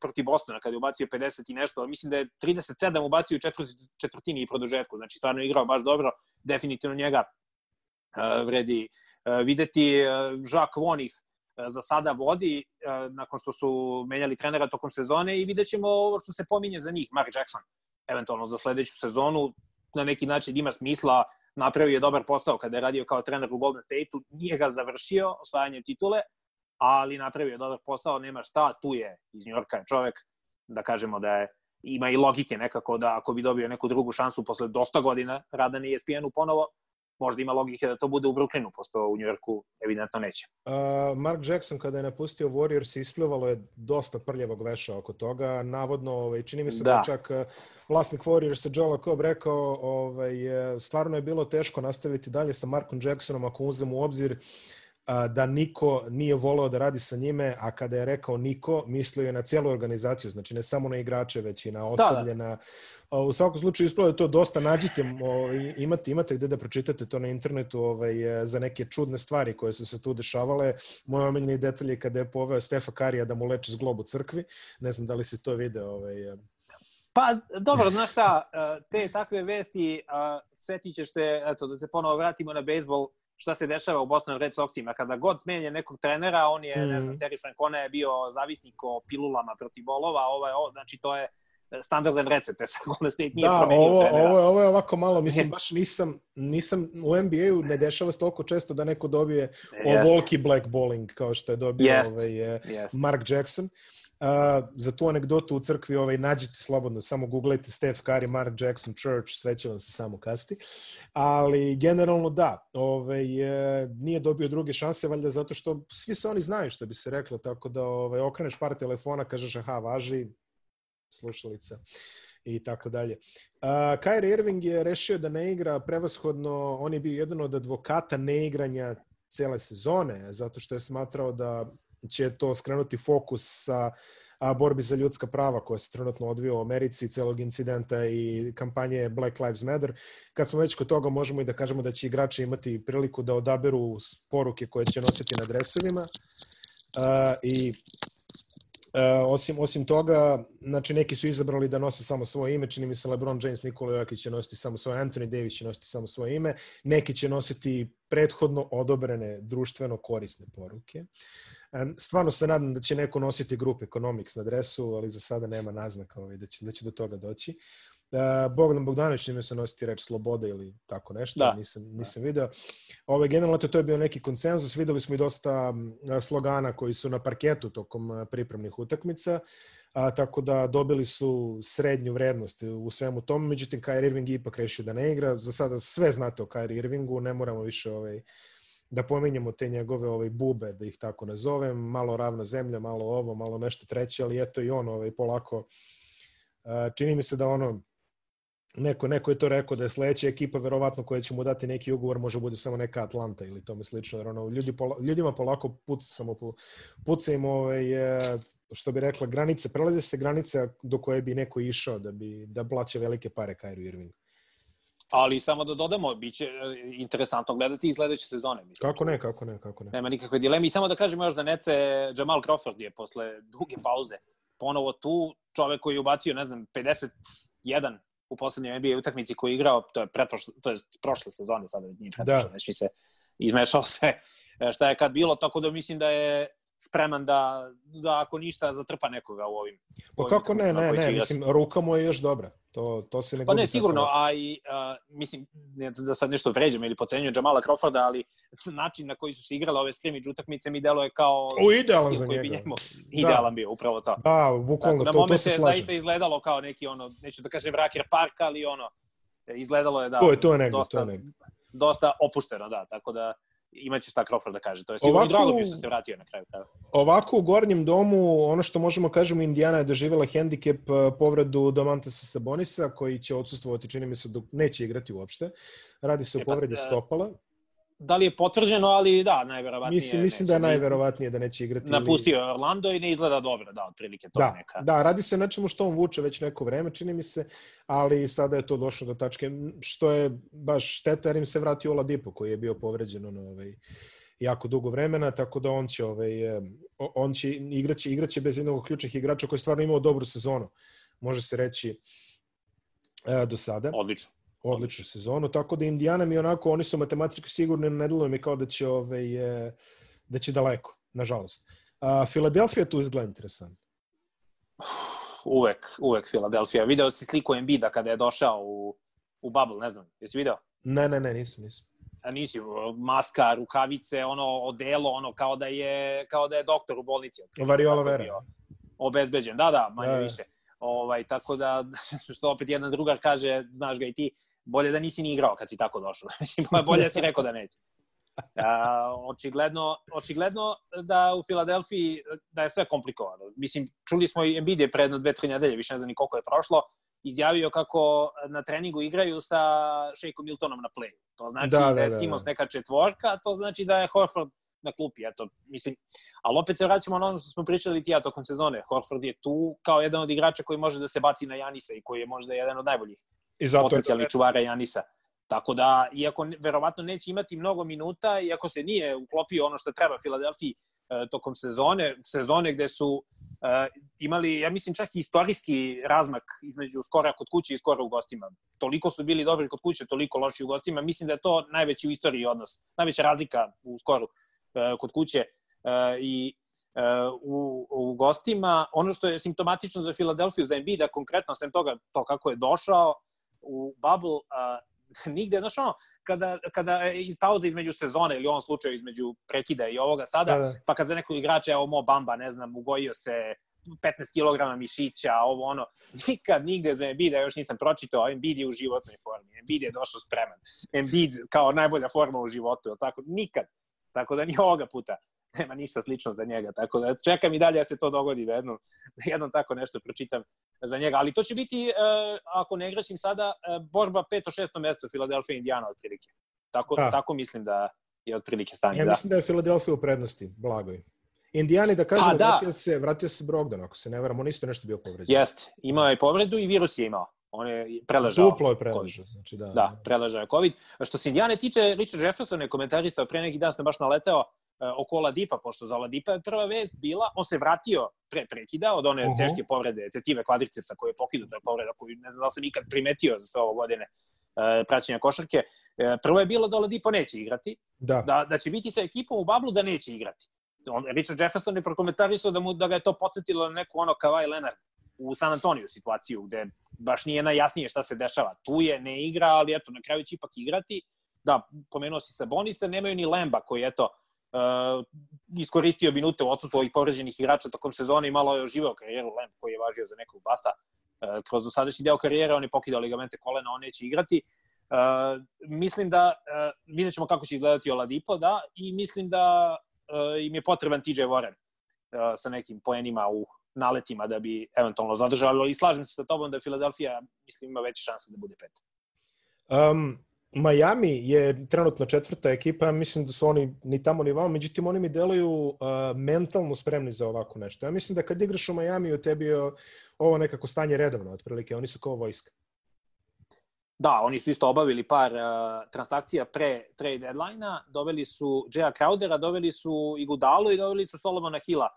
protiv Bostona kada je ubacio 50 i nešto, ali mislim da je 37 ubacio u četvrtini i produžetku, znači stvarno je igrao baš dobro, definitivno njega uh, vredi uh, videti. Uh, Jacques Vonih za sada vodi nakon što su menjali trenera tokom sezone i vidjet ćemo ovo što se pominje za njih, Mark Jackson, eventualno za sledeću sezonu, na neki način ima smisla, napravio je dobar posao kada je radio kao trener u Golden State-u, nije ga završio osvajanjem titule, ali napravio je dobar posao, nema šta, tu je iz Njorka je čovek, da kažemo da je ima i logike nekako da ako bi dobio neku drugu šansu posle dosta godina rada na ESPN-u ponovo, možda ima logike da to bude u Brooklynu, posto u Njujorku evidentno neće. Uh, Mark Jackson kada je napustio Warriors isplivalo je dosta prljavog veša oko toga. Navodno, ovaj, čini mi se da, da čak vlasnik Warriorsa Joe Lacob rekao ovaj, stvarno je bilo teško nastaviti dalje sa Markom Jacksonom ako uzem u obzir uh, da niko nije voleo da radi sa njime, a kada je rekao niko, mislio je na cijelu organizaciju, znači ne samo na igrače, već i na osoblje, da, da. na... U svakom slučaju ispravo je to dosta, nađite, imate, imate gde da pročitate to na internetu ovaj, e, za neke čudne stvari koje su se tu dešavale. Moj omeljeni detalj je kada je poveo Stefa Karija da mu leče zglob u crkvi, ne znam da li si to video. Ovaj, e. Pa, dobro, znaš šta, e, te takve vesti, setit ćeš se, eto, da se ponovo vratimo na bejsbol, šta se dešava u Boston Red Soxima. Kada god smenje nekog trenera, on je, mm. ne znam, Terry Francona je bio zavisnik o pilulama protiv bolova, ovo je, ovo, znači to je standardan recept, jer Golden State nije da, promenio ovo, trenera. Ovo, ovo je ovako malo, mislim, baš nisam, nisam u NBA-u ne dešava se toliko često da neko dobije ovolki blackballing kao što je dobio yes. ovaj, yes. Mark Jackson. Uh, za tu anegdotu u crkvi ovaj, nađite slobodno, samo googlajte Steph Curry, Mark Jackson, Church, sve će vam se samo kasti. Ali generalno da, ovaj, nije dobio druge šanse, valjda zato što svi se oni znaju što bi se reklo, tako da ovaj, okreneš par telefona, kažeš aha, važi, slušalica i tako dalje. Uh, Kyrie Irving je rešio da ne igra prevashodno, on je bio jedan od advokata neigranja cele sezone, zato što je smatrao da će to skrenuti fokus sa a, borbi za ljudska prava koja se trenutno odvija u Americi, celog incidenta i kampanje Black Lives Matter. Kad smo već kod toga, možemo i da kažemo da će igrači imati priliku da odaberu poruke koje će nositi na dresovima. A, I Uh, osim, osim toga, znači neki su izabrali da nose samo svoje ime, čini mi se LeBron James, Nikola Jokić će nositi samo svoje, Anthony Davis će nositi samo svoje ime, neki će nositi prethodno odobrene društveno korisne poruke. Stvarno se nadam da će neko nositi grup Economics na dresu, ali za sada nema naznaka ovaj, da, će, da će do toga doći. Uh, Bogdan Bogdanović nime se nositi reč sloboda ili tako nešto, da. nisam, nisam da. video. Ove, generalno to je bio neki konsenzus, videli smo i dosta slogana koji su na parketu tokom pripremnih utakmica, a, tako da dobili su srednju vrednost u svemu tomu, međutim Kyrie Irving ipak rešio da ne igra, za sada sve znate o Kyrie Irvingu, ne moramo više ovaj, da pominjemo te njegove ovaj, bube, da ih tako nazovem, malo ravna zemlja, malo ovo, malo nešto treće, ali eto i on ovaj, polako, čini mi se da ono, neko, neko je to rekao da je sledeća ekipa verovatno koja će mu dati neki ugovor može bude samo neka Atlanta ili tome slično, jer ono, ljudi, pola, ljudima polako puca samo puca im ovaj, što bi rekla, granice, prelaze se granice do koje bi neko išao da bi da plaća velike pare Kyrie Irving. Ali samo da dodamo, bit će e, interesantno gledati i sledeće sezone. Mislim. Kako ne, kako ne, kako ne. Nema nikakve dileme. I samo da kažemo još da Nece, Jamal Crawford je posle duge pauze ponovo tu, čovek koji je ubacio, ne znam, 51 u poslednjoj NBA utakmici koju je igrao, to je, pretprošle, to je prošle sezone, sada nije pretprošle, da. se izmešao sve e, šta je kad bilo, tako da mislim da je spreman da, da ako ništa zatrpa nekoga u ovim. Pa kako ne, ne, ne, mislim, ruka mu je još dobra. To, to se ne Pa ne, sigurno, tako. a i, a, mislim, ne da sad nešto vređam ili pocenjujem Jamala Crawforda, ali način na koji su se igrale ove scrimmage utakmice mi deluje kao... O, idealan za njega. Bi njemu, da. idealan bio, upravo to. Da, bukvalno, to, to se slaže. Na momente je zaista izgledalo kao neki, ono, neću da kažem Raker Park, ali ono, izgledalo je da... To je, to je negde, dosta, to je negde. Dosta opušteno, da, tako da imaće šta Crawford da kaže. To je sigurno ovako, drago bi se vratio na kraju. kraju. Ovako u gornjem domu, ono što možemo kažemo, Indiana je doživjela hendikep e, povredu Domantasa Sabonisa, koji će odsustvovati, čini mi se, dok neće igrati uopšte. Radi se o e, pa, povredi stopala da li je potvrđeno, ali da, najverovatnije. Mislim, mislim da je najverovatnije da neće igrati. Napustio je Orlando i ne izgleda dobro, da, otprilike to da, neka. Da, radi se nečemu što on vuče već neko vreme, čini mi se, ali sada je to došlo do tačke, što je baš šteta, jer im se vratio Oladipo, koji je bio povređen ono, ovaj, jako dugo vremena, tako da on će, ovaj, on će igraće, igraće bez jednog ključnih igrača koji je stvarno imao dobru sezonu, može se reći, e, do sada. Odlično odličnu sezonu, tako da Indiana mi onako, oni su matematički sigurni, ne deluje mi kao da će, ovaj, da će daleko, nažalost. A, Filadelfija tu izgleda interesant. Uvek, uvek Filadelfija. Video si sliku Embida kada je došao u, u bubble, ne znam, jesi video? Ne, ne, ne, nisam, nisam. A nisi, maska, rukavice, ono, odelo, ono, kao da je, kao da je doktor u bolnici. Variola vera. Obezbeđen, da, da, manje da. više. Ovaj, tako da, što opet jedan drugar kaže, znaš ga i ti, bolje da nisi ni igrao kad si tako došao. Mislim, bolje da si rekao da neće. A, očigledno, očigledno da u Filadelfiji da je sve komplikovano. Mislim, čuli smo i Embiid je pre jedno dve, tri nedelje, više ne znam ni koliko je prošlo, izjavio kako na treningu igraju sa Shakeom Miltonom na playu. To znači da, da, da je da, Simons da. neka četvorka, to znači da je Horford na klupi, eto, mislim, ali opet se vraćamo na ono što smo pričali ti ja tokom sezone. Horford je tu kao jedan od igrača koji može da se baci na Janisa i koji je možda jedan od najboljih I zato potencijalnih čuvara Janisa. Tako da, iako verovatno neće imati mnogo minuta, iako se nije uklopio ono što treba Filadelfiji e, tokom sezone, sezone gde su e, imali, ja mislim, čak i istorijski razmak između skora kod kuće i skora u gostima. Toliko su bili dobri kod kuće, toliko loši u gostima. Mislim da je to najveći u istoriji odnos, najveća razlika u skoru e, kod kuće e, i e, u, u gostima. Ono što je simptomatično za Filadelfiju, za Embiida, konkretno, sem toga, to kako je došao, u bubble a, nigde, znaš ono, kada, kada je pauza između sezone ili u ovom slučaju između prekida i ovoga sada, da, da. pa kad za nekog igrača, evo Mo Bamba, ne znam, ugojio se 15 kg mišića, ovo ono, nikad nigde za Embiida još nisam pročitao, Embiid je u životnoj formi, Embiid je došao spreman, Embiid kao najbolja forma u životu, tako, nikad. Tako da ni ovoga puta nema ništa slično za njega, tako da čekam i dalje da se to dogodi, da jednom, da jednom tako nešto pročitam za njega, ali to će biti, uh, ako ne igraćim sada, uh, borba peto, šesto mesto Philadelphia Indiana otprilike. Tako, da. tako mislim da je otprilike stanje. Ja da. mislim da je Philadelphia u prednosti, blagoj. Indijani, da kažem, pa, da. vratio, se, vratio se Brogdon, ako se ne varam, on isto nešto bio povređen. Jeste, imao je povredu i virus je imao. On je preležao. Duplo je preležao. Znači, da, da, preležao je COVID. Što se Indijane tiče, Richard Jefferson je komentarisao, pre neki dan sam baš naleteo, E, oko Ladipa, pošto za Ladipa je prva vest bila, on se vratio pre prekida od one uh -huh. teške povrede tetive kvadricepsa koje je pokinuo, to je povreda koju ne znam da sam ikad primetio za sve ovo godine uh, praćenja košarke. Uh, prvo je bilo da Ladipo neće igrati, da. da, da će biti sa ekipom u bablu da neće igrati. On, Richard Jefferson je prokomentarisao da, mu, da ga je to podsjetilo na neku ono Kawhi Leonard u San Antonio situaciju, gde baš nije najjasnije šta se dešava. Tu je, ne igra, ali eto, na kraju će ipak igrati. Da, pomenuo si Sabonisa, nemaju ni Lemba koji, eto, uh, iskoristio minute u odsutstvu ovih povređenih igrača tokom sezone i malo je oživao karijeru Lamp koji je važio za nekog basta uh, kroz dosadašnji deo karijere, on je pokidao ligamente kolena, on neće igrati. Uh, mislim da uh, vidjet ćemo kako će izgledati Oladipo, da, i mislim da uh, im je potreban TJ Warren uh, sa nekim poenima u naletima da bi eventualno zadržali, ali slažem se sa tobom da Filadelfija, mislim, ima veće šanse da bude pet. Um, Miami je trenutno četvrta ekipa, mislim da su oni ni tamo ni vamo, međutim oni mi deluju uh, mentalno spremni za ovako nešto. Ja mislim da kad igraš u Miami u tebi je ovo nekako stanje redovno, otprilike, oni su kao vojska. Da, oni su isto obavili par uh, transakcija pre trade deadline-a, doveli su Jaya Crowdera, doveli su i i doveli su Solomona Hilla.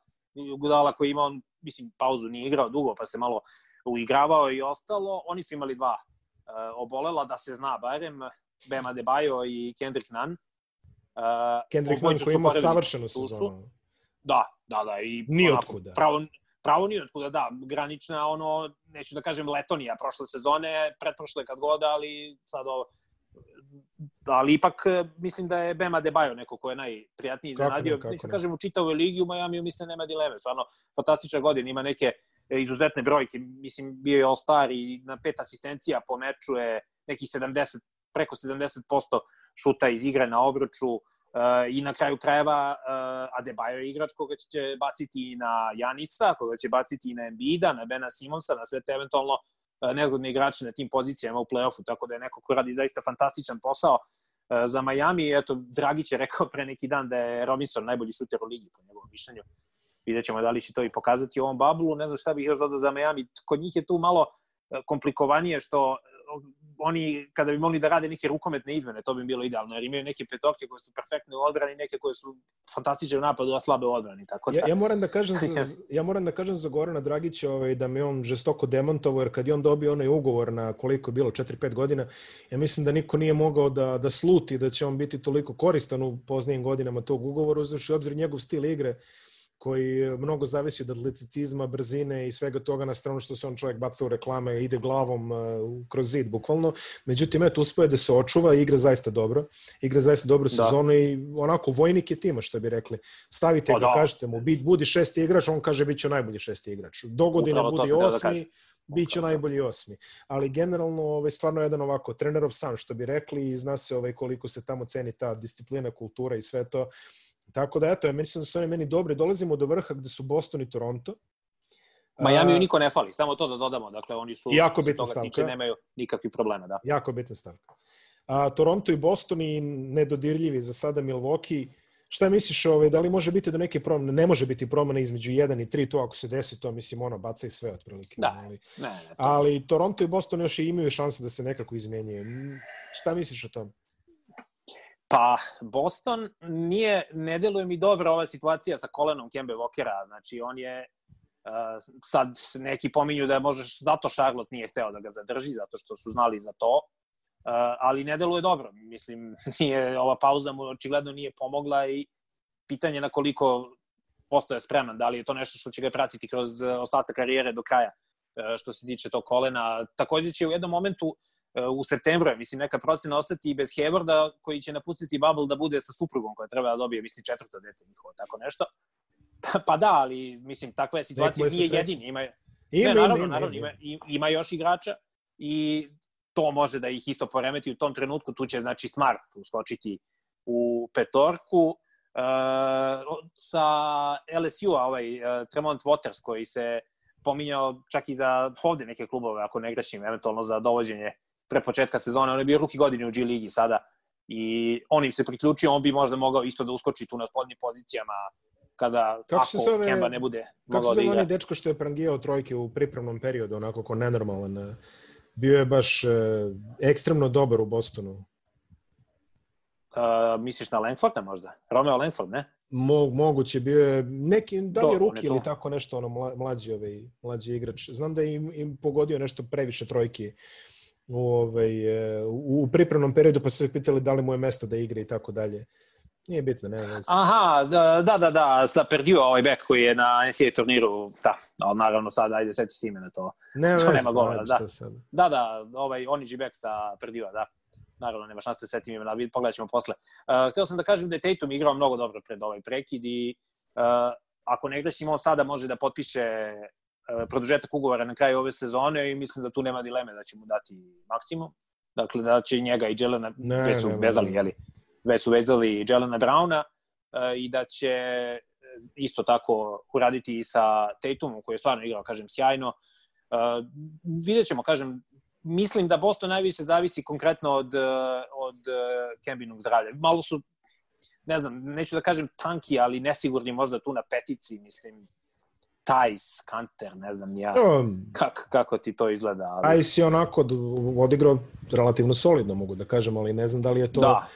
Gudala koji ima, on, mislim, pauzu nije igrao dugo, pa se malo uigravao i ostalo. Oni su imali dva obolela, da se zna barem, Bema Debajo i Kendrick Nunn. Uh, Kendrick Nunn koji ima savršenu sezonu. Da, da, da. I Nijotkuda. Pravo, pravo nijotkuda, da. Granična, ono, neću da kažem Letonija prošle sezone, pretprošle kad god, ali sad ovo, ali ipak mislim da je Bema Debajo neko ko je najprijatniji iznenadio. Mislim, kažem, u čitavoj ligi u Majamiju mislim da nema dileme. Stvarno, fantastična godina, ima neke e, izuzetne brojke. Mislim, bio je All-Star i na pet asistencija po meču je nekih 70 preko 70% šuta iz igre na obruču, I na kraju krajeva uh, Adebayo je igrač koga će baciti na Janisa, koga će baciti na Embida, na Bena Simonsa, na sve te eventualno uh, nezgodne igrače na tim pozicijama u play-offu, tako da je neko ko radi zaista fantastičan posao za Miami. Eto, Dragić je rekao pre neki dan da je Robinson najbolji šuter u ligi, po njegovom mišljenju. Vidjet ćemo da li će to i pokazati u ovom bablu. Ne znam šta bih još za Miami. Kod njih je tu malo komplikovanije što oni, kada bi mogli da rade neke rukometne izmene, to bi bilo idealno, jer imaju neke petorke koje su perfektne u odbrani, neke koje su fantastične u napadu, a slabe u odbrani. Tako da... ja, ja, moram da kažem za, ja moram da kažem za Gorana Dragića ovaj, da me on žestoko demontovao, jer kad je on dobio onaj ugovor na koliko je bilo, 4-5 godina, ja mislim da niko nije mogao da, da sluti da će on biti toliko koristan u poznijim godinama tog ugovora, uzavši obzir njegov stil igre, koji mnogo zavisi od atleticizma, brzine i svega toga na stranu što se on čovjek baca u reklame, ide glavom uh, kroz zid, bukvalno. Međutim, eto, uspoje da se očuva i igra zaista dobro. Igra zaista dobro da. sezonu i onako, vojnik je tima, što bi rekli. Stavite pa ga, da. kažete mu, budi šesti igrač, on kaže bit će najbolji šesti igrač. Do godine budi da osmi, da biće najbolji osmi. Ali generalno ovaj stvarno jedan ovako trenerov san što bi rekli i zna se ovaj koliko se tamo ceni ta disciplina, kultura i sve to. Tako da, eto, ja mislim da su oni meni dobri. Dolazimo do vrha gde su Boston i Toronto. Miami niko ne fali, samo to da dodamo. Dakle, oni su jako bitna stavka. Tiče, nemaju nikakvih problema. Da. Jako bitna stavka. A, Toronto i Boston i nedodirljivi za sada Milwaukee. Šta misliš, ovaj, da li može biti do neke promene? Ne može biti promene između 1 i 3, to ako se desi, to mislim, ono, baca i sve otprilike. Da, ali, ne, ne, ali Toronto i Boston još i imaju šanse da se nekako izmenjaju. Šta misliš o tom? Pa, Boston nije, ne deluje mi dobro ova situacija sa kolenom Kembe Walkera. Znači, on je uh, sad neki pominju da možeš zato Charlotte nije hteo da ga zadrži, zato što su znali za to. Uh, ali ne deluje dobro. Mislim, nije, ova pauza mu očigledno nije pomogla i pitanje na koliko postoje spreman, da li je to nešto što će ga pratiti kroz ostatak karijere do kraja uh, što se tiče tog kolena. Takođe će u jednom momentu uh, u septembru, mislim, neka procena ostati i bez Hewarda, koji će napustiti Bubble da bude sa suprugom koja treba da dobije, mislim, četvrto dete njihovo, tako nešto. pa da, ali, mislim, takva je situacija, nije jedini, ima, ima, ne, naravno, ima, naravno, ima, ima, ima još igrača i to može da ih isto poremeti u tom trenutku, tu će, znači, Smart uskočiti u petorku, Uh, sa LSU-a, ovaj uh, Tremont Waters koji se pominjao čak i za ovde neke klubove, ako ne grešim, eventualno za dovođenje pre početka sezone, on je bio ruki godine u G ligi sada i on im se priključio, on bi možda mogao isto da uskoči tu na spodnim pozicijama kada kako ako se zove, Kemba ne bude mogao da igra. Kako se zove dečko što je prangijao trojke u pripremnom periodu, onako ko nenormalan? E, bio je baš e, ekstremno dobar u Bostonu. Uh, misliš na Langforda možda? Romeo Langford, ne? Mo, moguće, bio je neki, da li je ruki ili tako nešto, ono, mlađi, ovaj, mlađi igrač. Znam da je im, im pogodio nešto previše trojki u, ovaj, u pripremnom periodu, pa su se pitali da li mu je mesto da igra i tako dalje. Nije bitno, ne znam. Aha, da, da, da, da, sa Perdue, ovaj bek koji je na NCAA turniru, da, ali naravno sad, ajde, seti se imena to. Ne, to nema govora, da. Da, da, ovaj, Oniđi bek sa Perdue, da. Naravno, nema šanse da setim imena, pogledat ćemo posle. Uh, hteo sam da kažem da je Tatum igrao mnogo dobro pred ovaj prekid i uh, ako ne grešim, on sada može da potpiše E, produžetak ugovora na kraju ove sezone i mislim da tu nema dileme da će mu dati maksimum. Dakle, da će njega i Jelena, ne, već su ne, vezali, jeli, već su vezali Jelena Browna uh, i da će e, isto tako uraditi i sa Tatumom, koji je stvarno igrao, kažem, sjajno. Uh, vidjet ćemo, kažem, mislim da Boston najviše zavisi konkretno od, od Kembinog zdravlja. Malo su, ne znam, neću da kažem tanki, ali nesigurni možda tu na petici, mislim, Tajs, Kanter, ne znam ja, no, kako, kako ti to izgleda. Ali... Tajs je onako odigrao relativno solidno, mogu da kažem, ali ne znam da li je to... Da.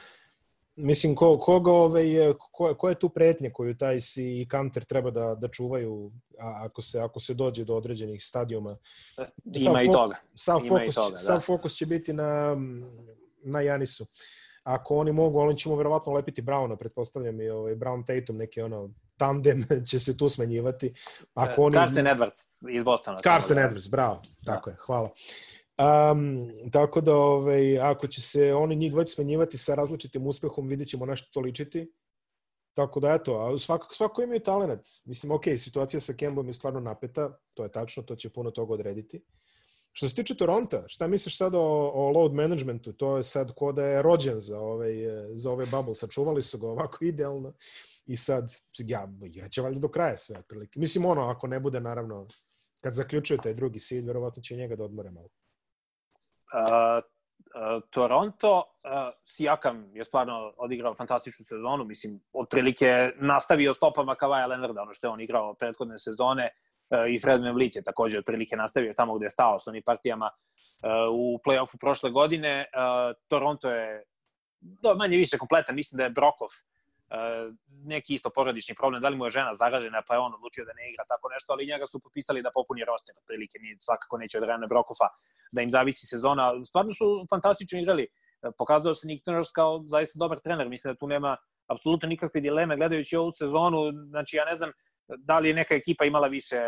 Mislim, ko, koga ove, ko, ko je tu pretnje koju Tajs i Kanter treba da, da čuvaju a, ako, se, ako se dođe do određenih stadijuma? Ima sav i toga. Sav, Ima fokus, i toga, da. sav fokus će biti na, na Janisu ako oni mogu, oni ćemo verovatno lepiti Browna, pretpostavljam i ovaj Brown Tatum neki ono tandem će se tu smenjivati. Ako oni... Carson Edwards iz Bostona. Carson da. Edwards, bravo, tako da. je, hvala. Um, tako da, ovaj, ako će se oni njih dvojice smenjivati sa različitim uspehom, vidjet ćemo nešto to ličiti. Tako da, eto, a svako, svako imaju talent. Mislim, ok, situacija sa Kembom je stvarno napeta, to je tačno, to će puno toga odrediti. Što se tiče Toronta, šta misliš sad o, o load managementu? To je sad ko da je rođen za ovaj, za ove bubble. Sačuvali su ga ovako idealno i sad, ja, igraće valjda do kraja sve otprilike. Mislim, ono, ako ne bude, naravno, kad zaključuje taj drugi seed, verovatno će njega da odmore malo. Uh, Toronto, uh, Sijakam je stvarno odigrao fantastičnu sezonu, mislim, otprilike nastavio stopama Kavaja Leonarda, ono što je on igrao prethodne sezone, uh, i Fred VanVleet je takođe otprilike nastavio tamo gde je stao sa onim partijama uh, u play-offu prošle godine. Uh, Toronto je do, manje više kompletan, mislim da je Brokov neki isto porodični problem, da li mu je žena zaražena, pa je on odlučio da ne igra tako nešto, ali njega su popisali da popuni roster, otprilike, ni svakako neće od Rene Brokofa da im zavisi sezona. Stvarno su fantastično igrali. Uh, pokazao se Nick Nurse kao zaista dobar trener, mislim da tu nema apsolutno nikakve dileme gledajući ovu sezonu, znači ja ne znam da li je neka ekipa imala više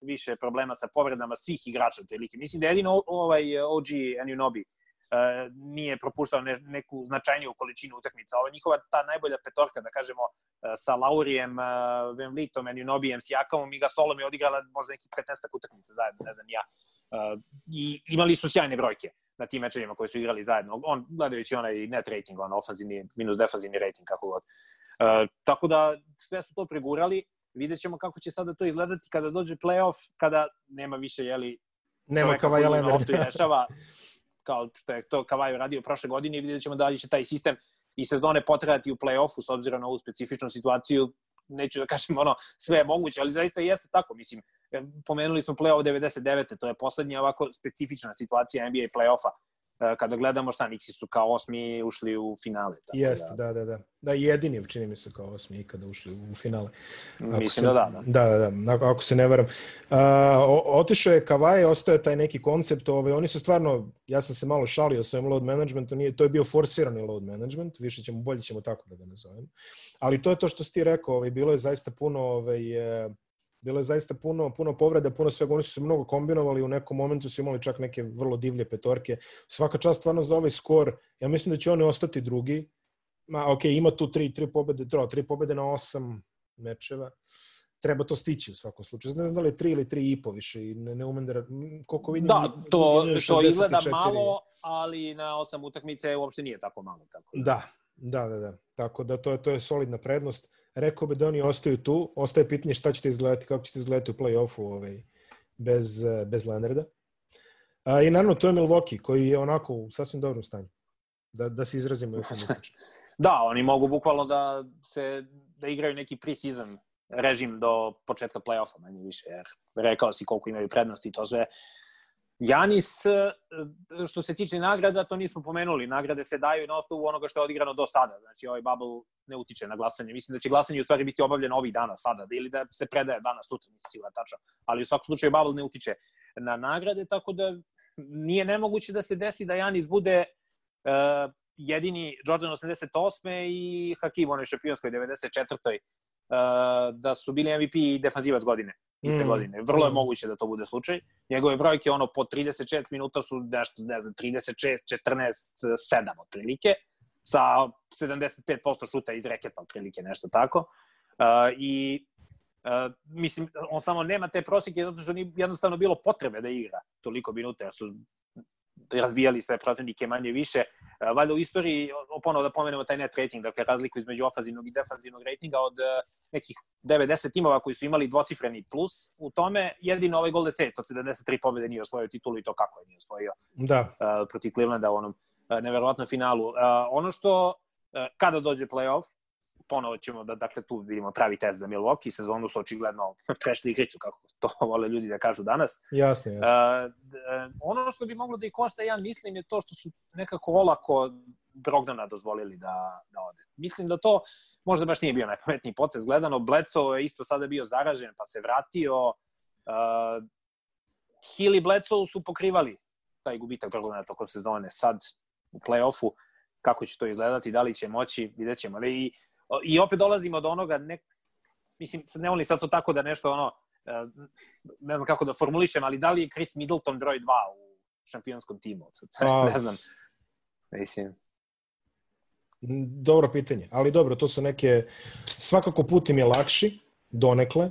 više problema sa povredama svih igrača otprilike. Mislim da je jedino ovaj OG Anunobi E, nije propuštao ne, neku značajniju količinu utakmica. Ova njihova ta najbolja petorka, da kažemo, e, sa Laurijem, e, Vemlitom, Enunobijem, Sijakamom i Gasolom je odigrala možda neki 15 utakmica zajedno, ne znam ja. I imali su sjajne brojke na tim mečevima koji su igrali zajedno. On, gledajući onaj net rating, on ofanzivni, minus defanzivni rating, kako god. Uh, tako da sve su to pregurali. Vidjet ćemo kako će sada to izgledati kada dođe playoff, kada nema više, jeli, nema Leonarda. rešava kao što je to Kavaju radio prošle godine i vidjet ćemo da li će taj sistem i sezone potrajati u play-offu s obzirom na ovu specifičnu situaciju neću da kažem ono sve je moguće, ali zaista jeste tako, mislim, pomenuli smo play-off 99. to je poslednja ovako specifična situacija NBA play-offa kada gledamo šta, Nixi su kao osmi ušli u finale. Tako Jeste, da. da, da, da. Da, jedini, čini mi se, kao osmi ikada ušli u finale. Ako Mislim se, da da, da. Da, da, da, ako se ne varam. Uh, otišao je Kavaj, ostaje taj neki koncept, ovaj, oni su stvarno, ja sam se malo šalio sa ovim load managementom, nije, to je bio forsirani load management, više ćemo, bolje ćemo tako da ga nazovemo. Ali to je to što si ti rekao, ovaj, bilo je zaista puno ovaj, bilo je zaista puno, puno povreda, puno svega, oni su se mnogo kombinovali, u nekom momentu su imali čak neke vrlo divlje petorke. Svaka čast stvarno za ovaj skor, ja mislim da će oni ostati drugi. Ma, ok, ima tu tri, tri pobede, tro, tri pobede na osam mečeva. Treba to stići u svakom slučaju. Ne znam da li je tri ili tri i po više i ne, ne umem da... Koliko vidim... Da, to, to izgleda malo, ali na osam utakmice uopšte nije tako malo. Tako da. da, da, da, da. Tako da to je, to je solidna prednost rekao bi da oni ostaju tu. Ostaje pitanje šta ćete izgledati, kako ćete izgledati u play-offu ovaj, bez, bez Leonarda. A, I naravno, to je Milwaukee, koji je onako u sasvim dobrom stanju. Da, da se izrazimo eufemistično. da, oni mogu bukvalno da se da igraju neki pre-season režim do početka play-offa, manje više, jer rekao si koliko imaju prednosti i to sve. Janis, e, što se tiče nagrada, to nismo pomenuli. Nagrade se daju na osnovu onoga što je odigrano do sada. Znači, ovaj bubble ne utiče na glasanje. Mislim da će glasanje u stvari biti obavljeno ovih dana sada, ili da se predaje danas, sutra, nisam siguran tačno. Ali u svakom slučaju bubble ne utiče na nagrade, tako da nije nemoguće da se desi da Janis bude uh, jedini Jordan 88. i Hakim onoj šampionskoj 94. Uh, da su bili MVP i defanzivac godine iste mm. godine. Vrlo je moguće da to bude slučaj. Njegove brojke ono po 36 minuta su nešto, ne znam, 36, 14, 7 otprilike sa 75% šuta iz reketa otprilike, nešto tako. Uh, I uh, mislim, on samo nema te prosike zato što nije jednostavno bilo potrebe da igra toliko minuta, jer su razbijali sve protivnike manje više. E, valjda u istoriji, ponovo da pomenemo taj net rating, dakle razliku između ofazivnog i defanzivnog ratinga od e, nekih 90 timova koji su imali dvocifreni plus u tome, jedino ovaj Golden State od 73 pobjede nije osvojio titulu i to kako je nije osvojio da. uh, protiv Clevelanda u onom neverovatnom finalu. Ono što, kada dođe playoff, ponovo ćemo da dakle tu vidimo pravi test za Milwaukee, sezonu su očigledno prešli igricu, kako to vole ljudi da kažu danas. Jasno, jasno. Uh, ono što bi moglo da i košta, ja mislim, je to što su nekako olako Brogdana dozvolili da, da ode. Mislim da to možda baš nije bio najpametniji potez gledano. Bledsoe je isto sada bio zaražen, pa se vratio. Uh, Hill i Bledsoe su pokrivali taj gubitak Brogdana tokom sezone. Sad u play-offu kako će to izgledati, da li će moći, vidjet ćemo. Ali i I opet dolazimo do onoga, ne, mislim, ne volim sad to tako da nešto ono, e, ne znam kako da formulišem, ali da li je Chris Middleton broj 2 u šampionskom timu? Pa, ne znam. Mislim. Dobro pitanje, ali dobro, to su neke, svakako put im je lakši, donekle.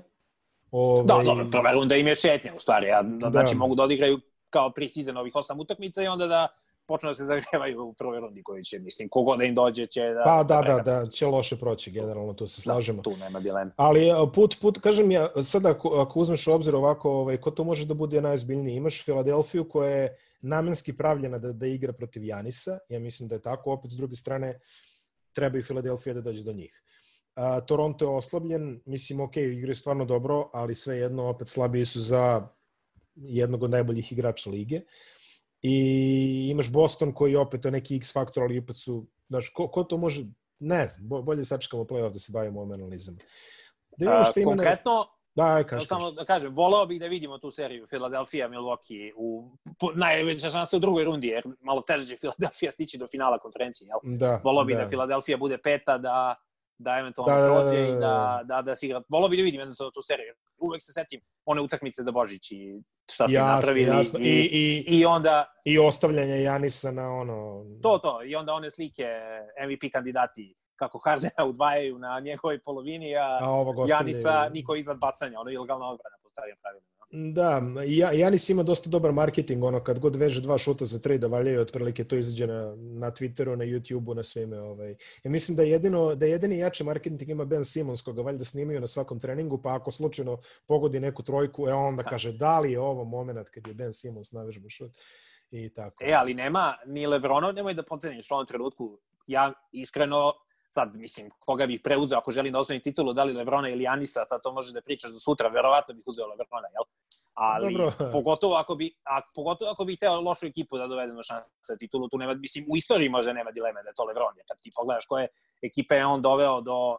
Ove... Da, dobro, to verujem da im je šetnja, u stvari. Ja, da. Znači, mogu da odigraju kao pre-season ovih osam utakmica i onda da počnu da se zagrevaju u prvoj rundi koji će, mislim, kogod da im dođe će da... Pa da, da, da, će loše proći generalno, tu se da, slažemo. Da, tu nema dilema. Ali put, put, kažem ja, sada ako, ako uzmeš u obzir ovako, ovaj, ko to može da bude najozbiljniji? Imaš Filadelfiju koja je namenski pravljena da, da igra protiv Janisa, ja mislim da je tako, opet s druge strane treba i Filadelfija da dođe do njih. A, Toronto je oslabljen, mislim, ok, igra je stvarno dobro, ali sve jedno opet slabiji su za jednog od najboljih igrača lige. Uh, i imaš Boston koji opet je neki X faktor, ali opet su, znaš, ko, ko to može, ne znam, bolje sačekamo playoff da se bavimo ovim analizama. Da vidimo što ima... Konkretno, Da, kaži, Samo da kažem, voleo bih da vidimo tu seriju Philadelphia Milwaukee u najveća šansa u drugoj rundi, jer malo teže će Philadelphia stići do finala konferencije, jel? Da, voleo bih da. da Philadelphia bude peta, da da eventualno da, prođe da, da, da, i da, da, da se igra. Volao bih da vidim jednostavno tu seriju. Uvek se setim one utakmice za Božić i šta su napravili. Jasno. I, I, i, onda... I ostavljanje Janisa na ono... To, to. I onda one slike MVP kandidati kako Hardena udvajaju na njegovoj polovini, a, a Janisa niko iznad bacanja, ono ilegalna odbrana po starijom pravilu. Da, ja, Janis ima dosta dobar marketing, ono, kad god veže dva šuta za tri da valjaju, otprilike to izađe na, na Twitteru, na YouTubeu, na svime. Ovaj. Ja mislim da jedino, da jedini jači marketing ima Ben Simons, koga valjda snimaju na svakom treningu, pa ako slučajno pogodi neku trojku, e onda kaže da li je ovo moment kad je Ben Simons navežba šut i tako. E, ali nema, ni Lebronov, nemoj da potceniš u ovom trenutku. Ja iskreno sad, mislim, koga bih preuzeo ako želim da osvoji titulu, da li Lebrona ili Janisa, sad to može da pričaš za sutra, verovatno bih uzeo Lebrona, jel? Ali, Dobro. pogotovo ako bi, a, pogotovo ako bi teo lošu ekipu da dovedemo do šanse za titulu, tu nema, mislim, u istoriji može nema dileme da je to Lebron, jer kad ti pogledaš koje ekipe je on doveo do,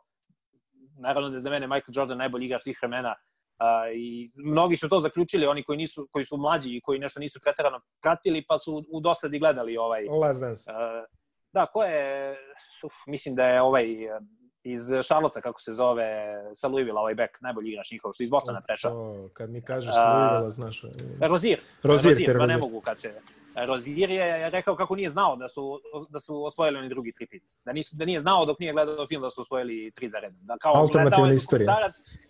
naravno da je za mene Michael Jordan najbolji igrač svih vremena, Uh, I mnogi su to zaključili, oni koji nisu koji su mlađi i koji nešto nisu preterano pratili, pa su u dosadi gledali ovaj... Last Dance. Uh, da, ko je uf, mislim da je ovaj iz Charlotte, kako se zove, sa Louisville, ovaj back, najbolji igrač njihov, što iz Bostona prešao. kad mi kažeš sa Louisville, znaš... Rozier. Rozier, Rozier, pa ne mogu kad se... Rozier je rekao kako nije znao da su, da su osvojili oni drugi tripit. Da, nisu, da nije znao dok nije gledao film da su osvojili tri za redom. Da kao Alternativna istorija.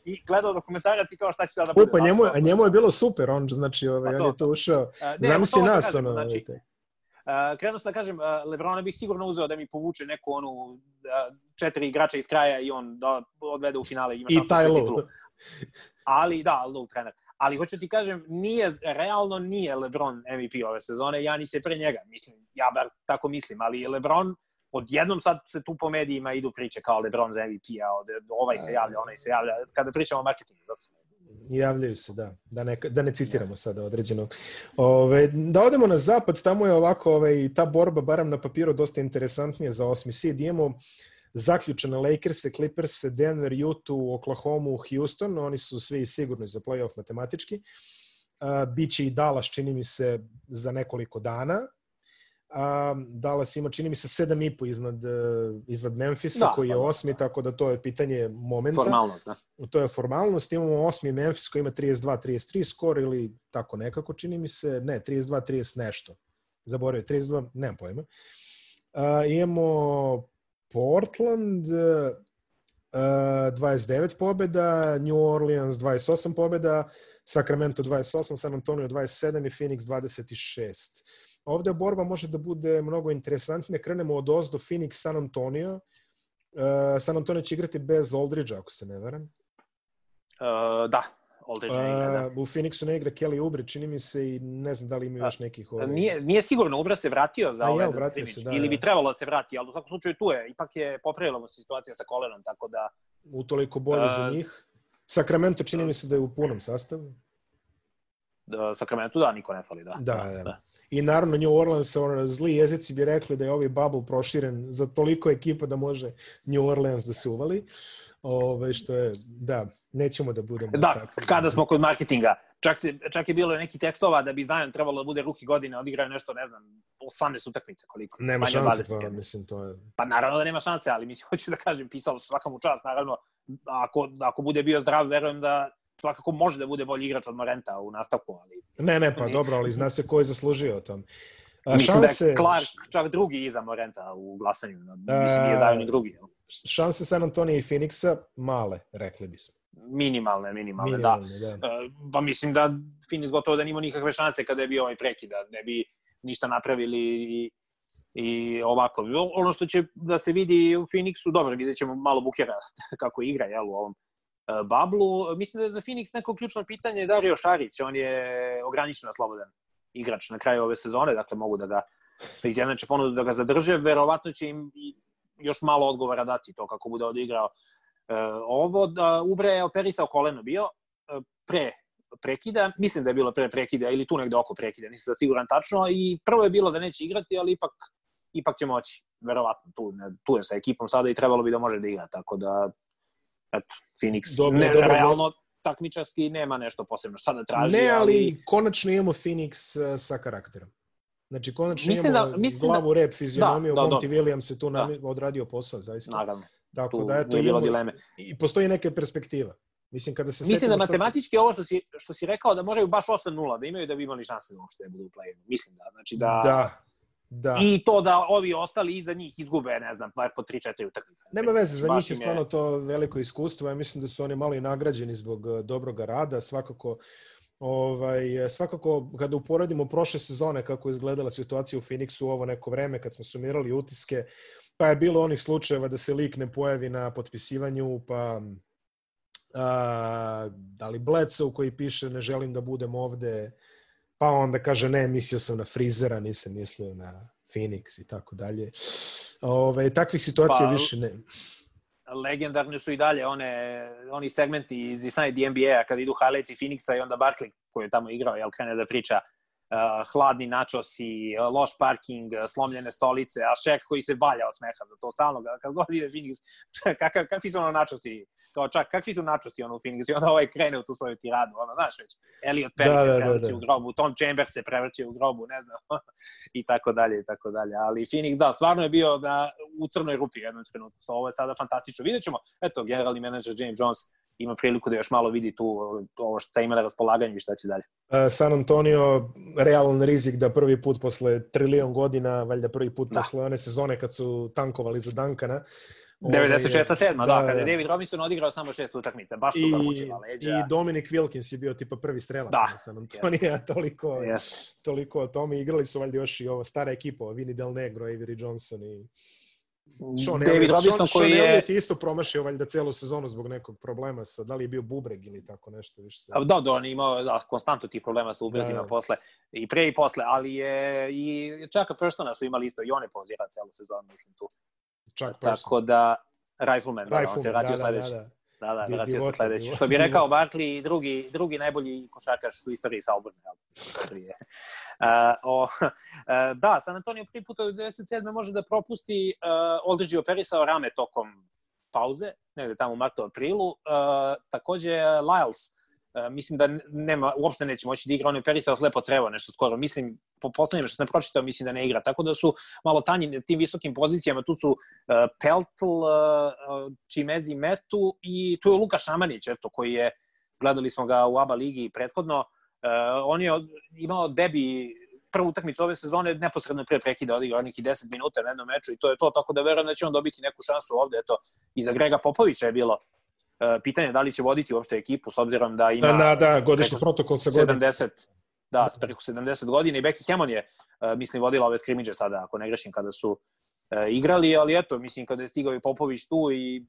I gledao dokumentarac i kao šta će sada da bude. Pa njemu, a njemu je bilo super, on, znači, ovaj, pa to, on je to ušao. Ne, Zamisli nas, ono, znači, Uh, krenuo sam da kažem, uh, Lebrona bih sigurno uzeo da mi povuče neku onu uh, četiri igrača iz kraja i on da odvede u finale. Ima I taj Lou. Ali, da, Lou trener. Ali hoću ti kažem, nije, realno nije Lebron MVP ove sezone, ja ni se pre njega, mislim, ja bar tako mislim, ali Lebron, odjednom sad se tu po medijima idu priče kao Lebron za MVP-a, ovaj se javlja, onaj se javlja, kada pričamo o marketingu, zato sam Javljaju se, da. Da ne, da ne citiramo sada određenog. Ove, da odemo na zapad, tamo je ovako ove, ta borba, barem na papiru, dosta interesantnija za osmi seed. Imamo zaključene Lakers, Clippers, Denver, Utah, Oklahoma, Houston. Oni su svi sigurni za playoff matematički. Uh, biće i Dallas, čini mi se, za nekoliko dana Dallas ima, čini mi se, 7,5 iznad, e, iznad Memfisa, da, koji je osmi, tako da to je pitanje momenta. Formalnost, da. To je formalnost. Imamo osmi Memfis koji ima 32-33 skor ili tako nekako, čini mi se, ne, 32-30 nešto. Zaboravio, 32, nemam pojma. A, imamo Portland, uh, e, 29 pobeda, New Orleans 28 pobeda, Sacramento 28, San Antonio 27 i Phoenix 26 Ovde borba može da bude mnogo interesantnija. Krenemo od ozdo Phoenix San Antonio. Uh, San Antonio će igrati bez Aldridge, ako se ne varam. Uh, da, Aldridge ne igra, da. U Phoenixu ne igra Kelly Oubre, čini mi se i ne znam da li ima još nekih... Ovaj... Nije, nije sigurno, Oubre se vratio za ovaj vratio se, da, Ili bi da. trebalo da se vrati, ali u svakom slučaju tu je. Ipak je popravila mu situacija sa kolenom, tako da... Utoliko bolje uh, za njih. Sacramento čini mi se da je u punom sastavu. Da, Sacramento da, niko ne fali, da. Da, da. da. I naravno New Orleans, ono, zli jezici bi rekli da je ovaj bubble proširen za toliko ekipa da može New Orleans da se uvali. Ove, što je, da, nećemo da budemo da, tako. kada smo kod marketinga, čak, se, čak je bilo neki tekstova da bi Zion trebalo da bude ruki godine, odigraju nešto, ne znam, 18 utakmice koliko. Nema šanse, pa, mislim, to je... Pa naravno da nema šanse, ali mislim, hoću da kažem, pisalo svakamu čast, naravno, ako, ako bude bio zdrav, verujem da svakako može da bude bolji igrač od Morenta u nastavku, ali... Ne, ne, pa dobro, ali zna se ko je zaslužio o tom. A, mislim šanse... da je Clark čak drugi iza Morenta u glasanju. Mislim, nije zajedno drugi. Šanse San Antonio i Phoenixa male, rekli bismo. Minimalne, minimalne, Minimalne, da. da. Pa mislim da Phoenix gotovo da nima nikakve šanse kada je bio ovaj prekid, da ne bi ništa napravili i, i ovako. Ono što će da se vidi u Phoenixu, dobro, vidjet ćemo malo Bukera kako igra jel, u ovom bablu. Mislim da je za Phoenix neko ključno pitanje Dario Šarić, on je ograničeno slobodan igrač na kraju ove sezone, dakle mogu da ga da izjednače ponudu da ga zadrže, verovatno će im još malo odgovora dati to kako bude odigrao e, ovo. Da, Ubre je operisao koleno bio e, pre prekida, mislim da je bilo pre prekida ili tu negde oko prekida, nisam sad siguran tačno i prvo je bilo da neće igrati, ali ipak ipak će moći, verovatno tu, tu je sa ekipom sada i trebalo bi da može da igra, tako da eto, Phoenix Dobro, ne, dobro, realno takmičarski nema nešto posebno šta da traži, Ne, ali konačno imamo Phoenix uh, sa karakterom. Znači, konačno Mislim imamo da- mislim glavu, rep, fizionomiju, Da, da, Monty da. Williams je tu Da. odradio posao, zaista. naravno, Tako tu da, eto, nije bilo imamo, dileme. i postoji neka perspektiva. Mislim, kada se Mislim da se- matematički ovo što si, što si rekao da moraju baš 8-0 da imaju da bi imali šanse da uopšte budu u play Mislim da, znači da, Da, da. I to da ovi ostali iza njih izgube, ne znam, bar po 3-4 utakmice. Nema veze, za Baš njih je stvarno to veliko iskustvo. Ja mislim da su oni malo i nagrađeni zbog eh, dobrog rada. Svakako, ovaj, svakako kada uporedimo prošle sezone kako je izgledala situacija u Phoenixu ovo neko vreme kad smo sumirali utiske, pa je bilo onih slučajeva da se lik ne pojavi na potpisivanju, pa a, da li Bledsoe koji piše ne želim da budem ovde, pa onda kaže ne, mislio sam na Frizera, nisam mislio na Phoenix i tako dalje. Ove, takvih situacija Pa, više ne. legendarni su i dalje one, oni segmenti iz Inside NBA-a kada idu highlights i Phoenixa i onda Barkley koji je tamo igrao, jel krene da priča uh, hladni načosi, uh, loš parking, uh, slomljene stolice, a Šek koji se valja od smeha za to stalno, kad god ide Phoenix, kakav, kakvi su ono načosi, kao čak, kakvi su načosi ono u Phoenixu i onda ovaj krene u tu svoju tiradu, ono, znaš već, Elliot Perry Da, se da, da, prevrće da. u grobu, Tom Chambers se prevrće u grobu, ne znam, i tako dalje, i tako dalje. Ali Phoenix, da, stvarno je bio da, u crnoj rupi jednom trenutku. So, ovo je sada fantastično. Vidjet ćemo, eto, generalni menadžer James Jones ima priliku da još malo vidi tu ovo što ima na raspolaganju i šta će dalje. E, San Antonio, realan rizik da prvi put posle trilion godina, valjda prvi put Da. posle one sezone kad su tankovali za Dankana. 96-7, da, da, kada je da. David Robinson odigrao samo šest utakmica, baš su ga mučila leđa. I Dominic Wilkins je bio tipa prvi strelac Da, San Antonija, toliko, Yes. toliko o tome. Igrali su valjda još i ovo stara ekipa, Vinny Del Negro, Avery Johnson i Sean David. Robinson Sean, koji Sean je... Elliott je isto promašio valjda celu sezonu zbog nekog problema sa, da li je bio bubreg ili tako nešto. Više se... Da, da, on je imao da, konstantno tih problema sa ubrezima Da, da, posle, i pre i posle, ali je i čak Persona su imali isto, i on je pauzirao celu sezonu, mislim tu. Čak. Tako da, Rifleman, da, da, on se Rifleman, vratio da, da, sledeći. da, da. Da, da, Di- vratio se divota, sledeći. divota, Što bi rekao. Barkley, drugi, drugi najbolji košarkaš u istoriji Salburna. Prije. Uh, o, uh, da, San Antonio prvi put od 97. može da propusti. Uh, Aldridge operisao rame tokom pauze, negde tamo u martu, aprilu. Uh, takođe, Lyles, mislim da nema, uopšte neće moći da igra, on je operisao slepo crevo, nešto skoro. Mislim, po poslednjem što sam pročitao, mislim da ne igra. Tako da su malo tanji na tim visokim pozicijama. Tu su uh, Peltl, uh, Čimezi Metu i tu je Luka Šamanić, eto, koji je, gledali smo ga u ABA ligi prethodno, uh, on je imao debi prvu utakmicu ove sezone neposredno pre prekida odigrao neki 10 minuta na jednom meču i to je to, tako da verujem da će on dobiti neku šansu ovde, eto, i za Grega Popovića je bilo pitanje da li će voditi uopšte ekipu s obzirom da ima Da, da, da, godišnji protokol sa godinom. 70, da, preko 70 godina i Becky Hammond je, uh, mislim, vodila ove skrimidže sada, ako ne grešim, kada su uh, igrali, ali eto, mislim, kada je stigao i Popović tu i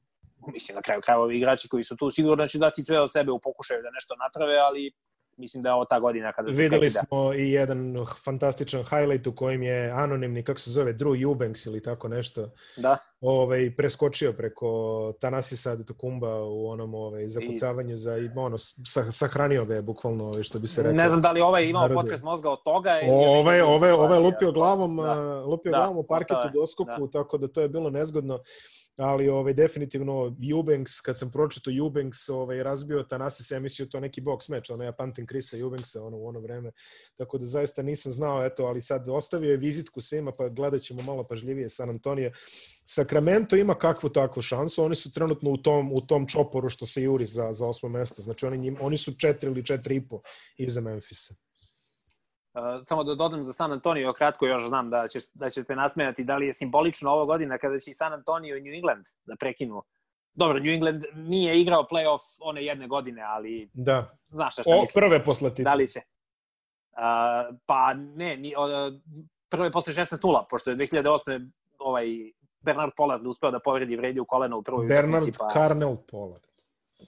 mislim, na kraju krajeva igrači koji su tu sigurno će dati sve od sebe u pokušaju da nešto naprave, ali mislim da je ovo ta godina kada se Videli prekida. smo i jedan fantastičan highlight u kojem je anonimni, kako se zove, Drew Eubanks ili tako nešto, Da, ovaj, preskočio preko Tanasisa Antetokounmpa u onom ovaj, zakucavanju za, i ono, sa, sahranio ga je bukvalno, ovaj, što bi se reklo. ne znam da li ovaj imao Narodu. potres mozga od toga. ili je Ove, ove situacija. lupio glavom, Da. da. lupio Da, glavom u parketu je, doskoku, tako da to je bilo nezgodno. Ali ovaj, definitivno Eubanks, kad sam pročito Eubanks, ovaj, razbio Tanasis, ja mislio to neki box meč, ono ja pamtim Krisa Eubanksa ono, u ono vreme, tako da zaista nisam znao, eto, ali sad ostavio je vizitku svima, pa gledat ćemo malo pažljivije San Antonije. Sacramento ima kakvu takvu šansu, oni su trenutno u tom, u tom čoporu što se juri za, za osmo mesto, znači oni, njim, oni su četiri ili četiri i po iza Memfisa. Uh, samo da dodam za San Antonio, kratko još znam da, ćeš, da ćete nasmejati da li je simbolično ovo godina kada će i San Antonio i New England da prekinu dobro, New England nije igrao playoff one jedne godine, ali Da. znaš šta O, mislim. prve posle titula. Da li će? Uh, pa ne, ni, uh, prve posle 16-0, pošto je 2008. ovaj Bernard Pollard uspeo da povredi vredi u koleno u prvoj Bernard utakmici, pa Carnell Pollard.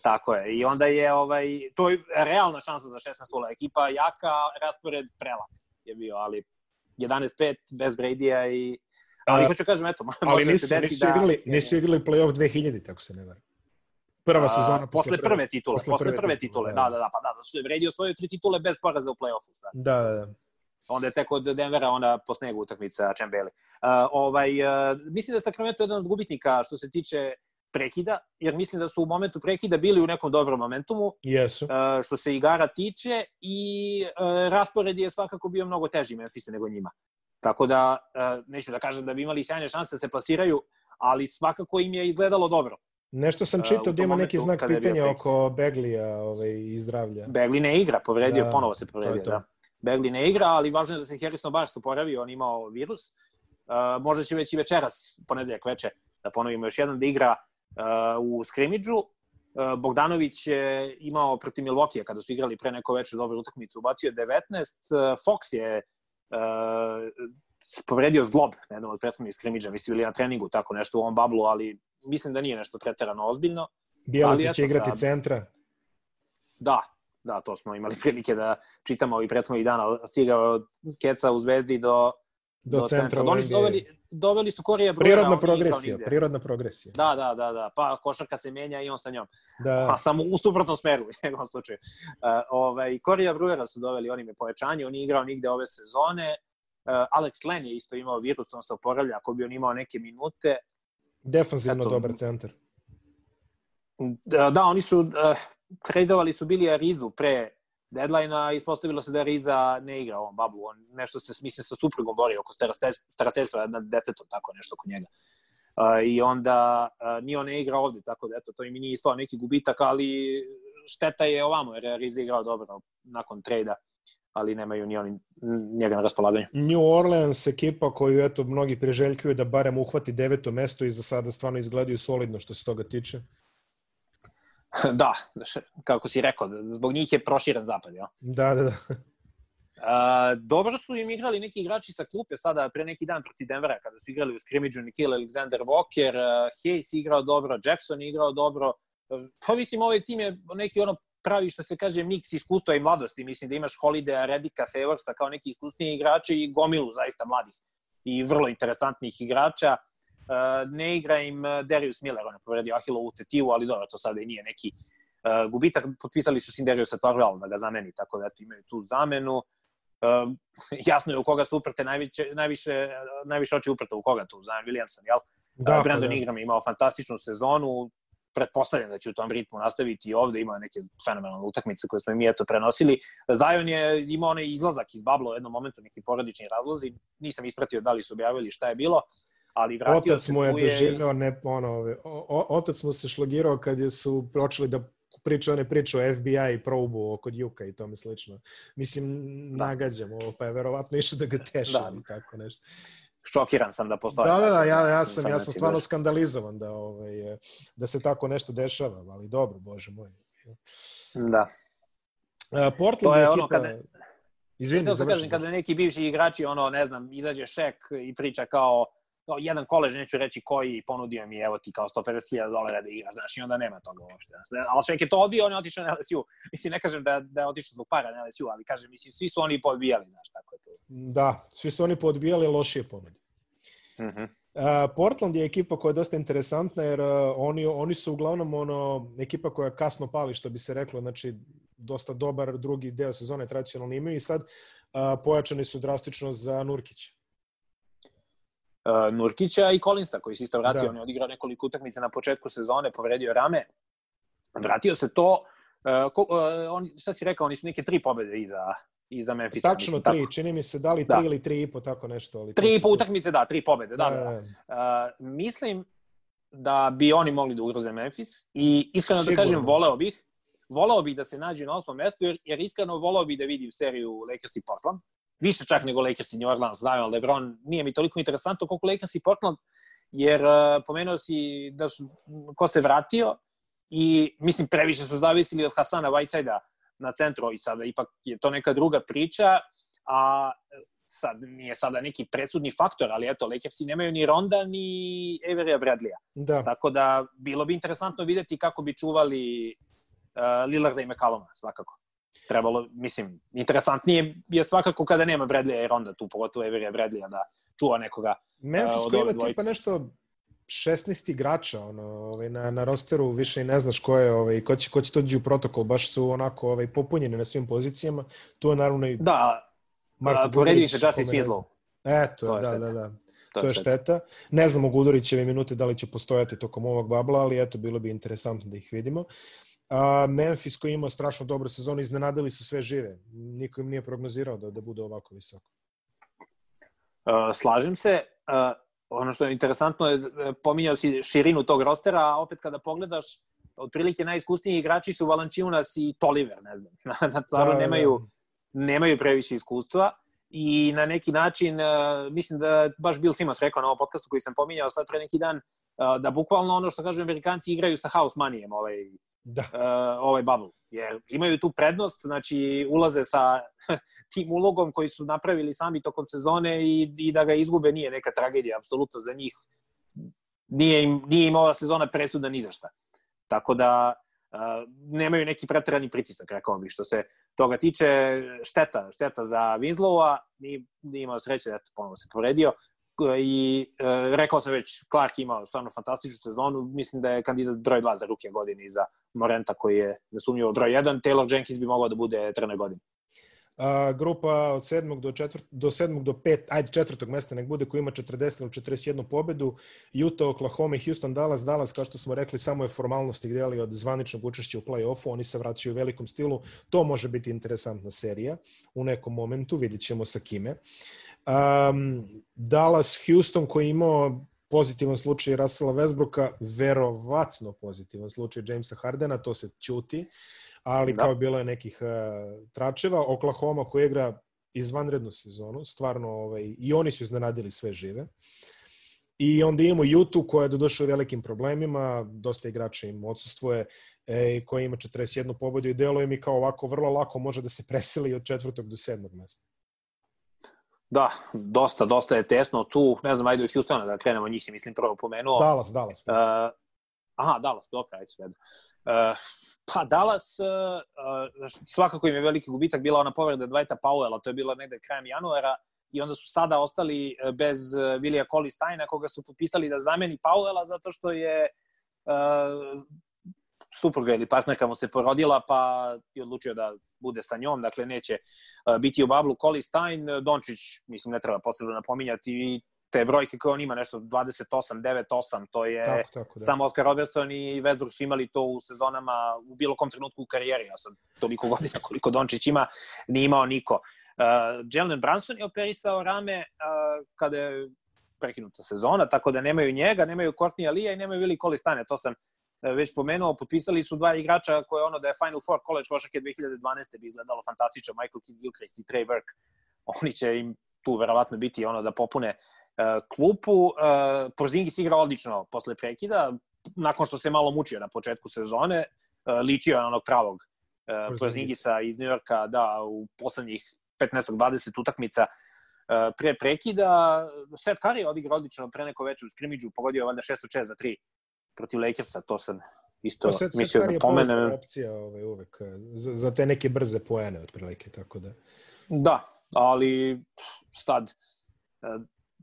Tako je. I onda je ovaj to je realna šansa za 16-0. Ekipa jaka, raspored prelak je bio, ali 11-5 bez Brady-a i ali A, hoću kažem eto, Ali može da nisu, se desi nisu, da igrali, nisu igrali playoff 2000, tako se ne varam. Prva sezona posle prve titule, posle posle, prve prve, titule, da. da, da, da, pa da, da su je Brady osvojio tri titule bez poraza u play-offu. Da. Da, da, da. Onda je tek od Denvera ona po snegu utakmica Čembeli. Uh, ovaj, uh, mislim da je Sacramento jedan od gubitnika što se tiče prekida, jer mislim da su u momentu prekida bili u nekom dobrom momentumu, Jesu. uh, što se igara tiče i uh, raspored je svakako bio mnogo teži Memphisu nego njima. Tako da, uh, neću da kažem da bi imali sjajne šanse da se plasiraju, ali svakako im je izgledalo dobro. Nešto sam čitao da ima neki znak pitanja oko Beglija ovaj, i zdravlja. Begli ne igra, povredio, Da, ponovo se to povredio, je to. da. Begli ne igra, ali važno je da se Harrison Barnes oporavio, on imao virus. Uh, možda će već i večeras, ponedeljak veče, da ponovimo još jednom, da igra u skrimidžu. Uh, Bogdanović je imao protiv Milwaukee kada su igrali pre neko veče dobru utakmicu, ubacio 19. Uh, Fox je uh, povredio zglob na jednom od prethodnih skrimidža, vi ste bili na treningu, tako nešto u ovom bablu, ali mislim da nije nešto preterano ozbiljno. Ali će igrati sad. centra. Da, da, to smo imali prilike da čitamo i prethodnih dana, ciga od Keca u Zvezdi do, Do, centra u Oni su doveli, doveli su Korija Brujera. Prirodna progresija, prirodna progresija. Da, da, da, da. Pa košarka se menja i on sa njom. Da, A samo u suprotnom smeru, u njegovom slučaju. Uh, ovaj, Korija Brujera su doveli, on im je povećanje, on nije igrao nigde ove sezone. Uh, Alex Len je isto imao virus, on se oporavlja, ako bi on imao neke minute. defanzivno eto, dobar centar. Da, da oni su, uh, tradovali su bili Arizu pre deadline-a, ispostavilo se da Riza ne igra ovom bablu. On nešto se, mislim, sa suprugom bori oko starate- starateljstva nad detetom, tako nešto kod njega. Uh, I onda uh, ni on ne igra ovde, tako da eto, to im nije ispao neki gubitak, ali šteta je ovamo, jer je Riza igrao dobro nakon trejda, ali nemaju ni oni njega na raspolaganju. New Orleans ekipa koju eto mnogi priželjkuju da barem uhvati deveto mesto i za sada stvarno izgledaju solidno što se toga tiče. da, kako si rekao, zbog njih je proširen zapad, jel? Da, da, da. Uh, dobro su im igrali neki igrači sa klupe sada pre neki dan protiv Denvera kada su igrali u skrimidžu Nikhil Alexander Walker, uh, Hayes igrao dobro, Jackson igrao dobro. Pa mislim ovaj tim je neki ono pravi što se kaže miks iskustva i mladosti. Mislim da imaš Holidaya, Redika, Favorsa kao neki iskusniji igrači i gomilu zaista mladih i vrlo interesantnih igrača. Uh, ne igra im uh, Darius Miller, on je povredio Ahilovu tetivu, ali dobro, to sada i nije neki uh, gubitak. Potpisali su Sinderiusa Torval da ga zameni, tako da imaju tu zamenu. Uh, jasno je u koga su uprte najviše, najviše, najviše oči uprte u koga tu, Zion Williamson, jel? Da, pa Brandon da. Ingram je imao fantastičnu sezonu, pretpostavljam da će u tom ritmu nastaviti i ovde, ima neke fenomenalne utakmice koje smo i mi eto prenosili. Zion je imao onaj izlazak iz babla u jednom momentu, neki porodični razlozi, nisam ispratio da li su objavili šta je bilo, ali vratio Otac se mu je tu doživeo, ne, ono, ove, o, o, otac mu se šlogirao kad je su počeli da priča one priče o FBI i probu oko Juka i tome slično. Mislim, nagađam ovo, pa je verovatno išao da ga teše Da. tako nešto. šokiran sam da postoje. Da, da, da, ja, ja, sam, ja sam stvarno skandalizovan da, ovaj, e, da se tako nešto dešava, ali dobro, bože moj. Da. Uh, Portland To je je ono ekipa... kada- Izvini, završi. kažem, kada neki bivši igrači, ono, ne znam, izađe šek i priča kao, kao jedan kolež, neću reći koji, ponudio mi, evo ti kao 150.000 dolara da igraš, znaš, i onda nema toga uopšte. Ali šek je to odbio, on je otišao na LSU. Mislim, ne kažem da, da je otišao zbog para na LSU, ali kažem, mislim, svi su oni pobijali, znaš, tako je to. Da, svi su oni podbijali lošije ponude. -hmm. Uh, Portland je ekipa koja je dosta interesantna jer uh, oni, oni su uglavnom ono, ekipa koja kasno pali, što bi se reklo, znači dosta dobar drugi deo sezone tradicionalno imaju i sad uh, pojačani su drastično za Nurkića. Uh, Nurkića i Kolinsa, koji se isto vratio, Da. on je odigrao nekoliko utakmica na početku sezone, povredio rame, vratio se to, uh, ko, uh, on, šta si rekao, oni su neke tri pobede iza, iza Memphisa. Tačno tri, tako. čini mi se da li Da. tri ili tri i po, tako nešto. Ali Tri i po utakmice, da, tri pobede, da, da, da. Uh, mislim da bi oni mogli da ugroze Memphis i iskreno Sigurno. da kažem, voleo bih, voleo bih da se nađu na osmom mestu, jer, jer iskreno voleo bih da vidim seriju Lakers i Portland. Više čak nego Lakers i New Orleans, znaju, LeBron nije mi toliko interesantno koliko Lakers i Portland, jer uh, pomenuo si da su, ko se vratio i mislim previše su zavisili od Hasana Whiteside-a na centru i sada ipak je to neka druga priča, a sad nije sada neki presudni faktor, ali eto, Lakersi nemaju ni Ronda ni Everija Bradleya. Da. Tako da bilo bi interesantno videti kako bi čuvali uh, Lillarda i McCalluma, svakako. Trebalo, mislim, interesantnije je svakako kada nema Bradleya i Ronda tu, pogotovo Everija Bradleya da čuva nekoga Memphis uh, koji ima tipa nešto 16 igrača ono, ovaj, na, na rosteru, više i ne znaš ko je, ovaj, ko će, ko će dođi u protokol, baš su onako ovaj, popunjeni na svim pozicijama. Tu je naravno i Da, Marko poredio se Justice Winslow. Eto, To je da, šteta. da, da. To, To je šteta. Ne znamo Gudurićeve minute da li će postojati tokom ovog babla, ali eto, bilo bi interesantno da ih vidimo. A, Memphis koji ima strašno dobru sezonu, iznenadili se sve žive. Niko im nije prognozirao da, da bude ovako visoko. Uh, slažem se. Uh, ono što je interesantno je, pominjao si širinu tog rostera, a opet kada pogledaš, otprilike najiskusniji igrači su Valančiunas i Toliver, ne znam. da, stvarno Da, da, nemaju, nemaju previše iskustva i na neki način, uh, mislim da baš Bill Simmons rekao na ovom podcastu koji sam pominjao sad pre neki dan, uh, da bukvalno ono što kažu Amerikanci igraju sa house manijem ovaj, Da. uh, ovaj bubble. Jer imaju tu prednost, znači ulaze sa tim ulogom koji su napravili sami tokom sezone i, i da ga izgube nije neka tragedija, apsolutno za njih. Nije im, nije im ova sezona presuda ni za šta. Tako da uh, nemaju neki preterani pritisak, rekao bih, što se toga tiče. Šteta, šteta za Winslowa, nije, nije imao sreće, eto, ponovo se povredio, i e, rekao sam već, Clark imao stvarno fantastičnu sezonu, mislim da je kandidat broj 2 za ruke godine i za Morenta koji je nesumnjivo broj 1, Taylor Jenkins bi mogao da bude trener godine. A, grupa od 7. do 4. do 7. do 5. ajde četvrtog mesta nek bude koji ima 40 ili 41 pobedu. Utah, Oklahoma i Houston, Dallas, Dallas kao što smo rekli samo je formalnosti gdje od zvaničnog učešća u play-offu, oni se vraćaju u velikom stilu. To može biti interesantna serija u nekom momentu, vidjet ćemo sa kime. Um, Dallas, Houston koji je imao pozitivan slučaj Russella Westbrooka, verovatno pozitivan slučaj Jamesa Hardena, to se ćuti, ali Da. kao bilo je nekih uh, tračeva. Oklahoma koji igra izvanrednu sezonu, stvarno ovaj, i oni su iznenadili sve žive. I onda imamo Jutu koja je došla u velikim problemima, dosta igrača im odsustvuje, e, koja ima 41 pobedu i deluje mi kao ovako vrlo lako može da se preseli od četvrtog do sedmog mesta. Da, dosta, dosta je tesno tu, ne znam, ajde od Houstona da krenemo, njih si mislim prvo pomenuo. Dallas, Dallas. Uh, aha, Dallas, dobro, ajde, sve. Uh, pa Dallas, uh, svakako im je veliki gubitak, bila ona povreda Dwighta Powella, to je bilo negde krajem januara, i onda su sada ostali bez Vilija Coli Steina, koga su potpisali da zameni Powella, zato što je uh, supruga ili partnerka mu se porodila, pa je odlučio da bude sa njom, dakle neće uh, biti u bablu Coli Stein, Dončić, mislim, ne treba posebno napominjati, i te brojke koje on ima, nešto 28, 9, 8, to je Tako, tako, da. samo Oscar Robertson i Westbrook su imali to u sezonama u bilo kom trenutku u karijeri, a sad toliko godina koliko Dončić ima, nije imao niko. Uh, Jalen Branson je operisao rame uh, kada je prekinuta sezona, tako da nemaju njega, nemaju Courtney Alija i nemaju Willi Kolistane, to sam već pomenuo, potpisali su dva igrača koje ono da je Final Four college košake 2012. bi izgledalo fantastično, Michael Kidd Gilchrist i Trey Burke. Oni će im tu verovatno biti ono da popune uh, klupu. Uh, Porzingis igra odlično posle prekida, nakon što se malo mučio na početku sezone, uh, ličio je onog pravog uh, Porzingis. Porzingisa iz Njujorka, da, u poslednjih 15-20 utakmica pre prekida. Seth Curry je odigrao odlično pre neko veče u skrimidžu, pogodio je valjda 6 od 6 za 3 protiv Lakersa, to sam isto To sad, mislio da je pomenem. opcija ovaj, uvek, za, za te neke brze poene otprilike, tako da. Da, ali sad, e,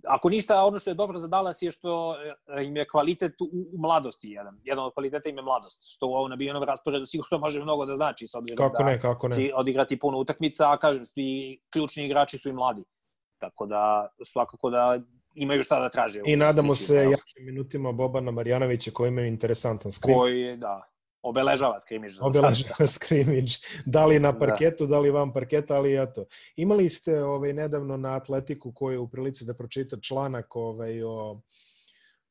ako ništa, ono što je dobro za Dallas je što e, im je kvalitet u, u mladosti jedan. Jedan od kvaliteta im je mladost, što u ovom nabijenom rasporedu sigurno može mnogo da znači, s obzirom Kako da ne, kako ne. će odigrati puno utakmica, a kažem, svi ključni igrači su i mladi. Tako da, svakako da imaju šta da traže. I nadamo se jačim minutima Bobana Marjanovića koji imaju interesantan skrim. Koji, da, obeležava skrimiš. za Obeležava skrimidž. Da li na parketu, da. da li van parketa, ali eto. Imali ste ovaj, nedavno na Atletiku koji je u prilici da pročita članak ovaj, o,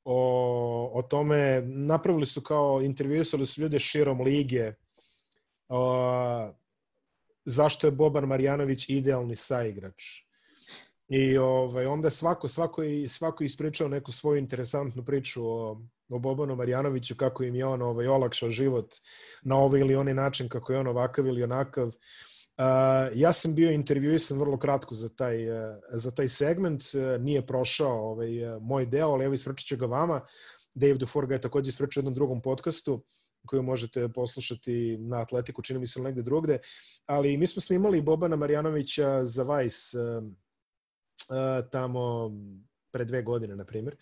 o, o tome, napravili su kao, intervjuisali su ljude širom lige, o, zašto je Boban Marjanović idealni saigrač. I ovaj, onda svako, svako, i, svako ispričao neku svoju interesantnu priču o, o Bobanu Marjanoviću, kako im je on ovaj, olakšao život na ovaj ili onaj način, kako je on ovakav ili onakav. Uh, ja sam bio intervjuisan vrlo kratko za taj, uh, za taj segment, uh, nije prošao ovaj, uh, moj deo, ali evo ispričat ću ga vama. Dave Dufour ga je takođe ispričao u jednom drugom podcastu koju možete poslušati na Atletiku, čini mi se negde drugde, ali mi smo snimali Bobana Marjanovića za Vice tamo pre dve godine, na primjer.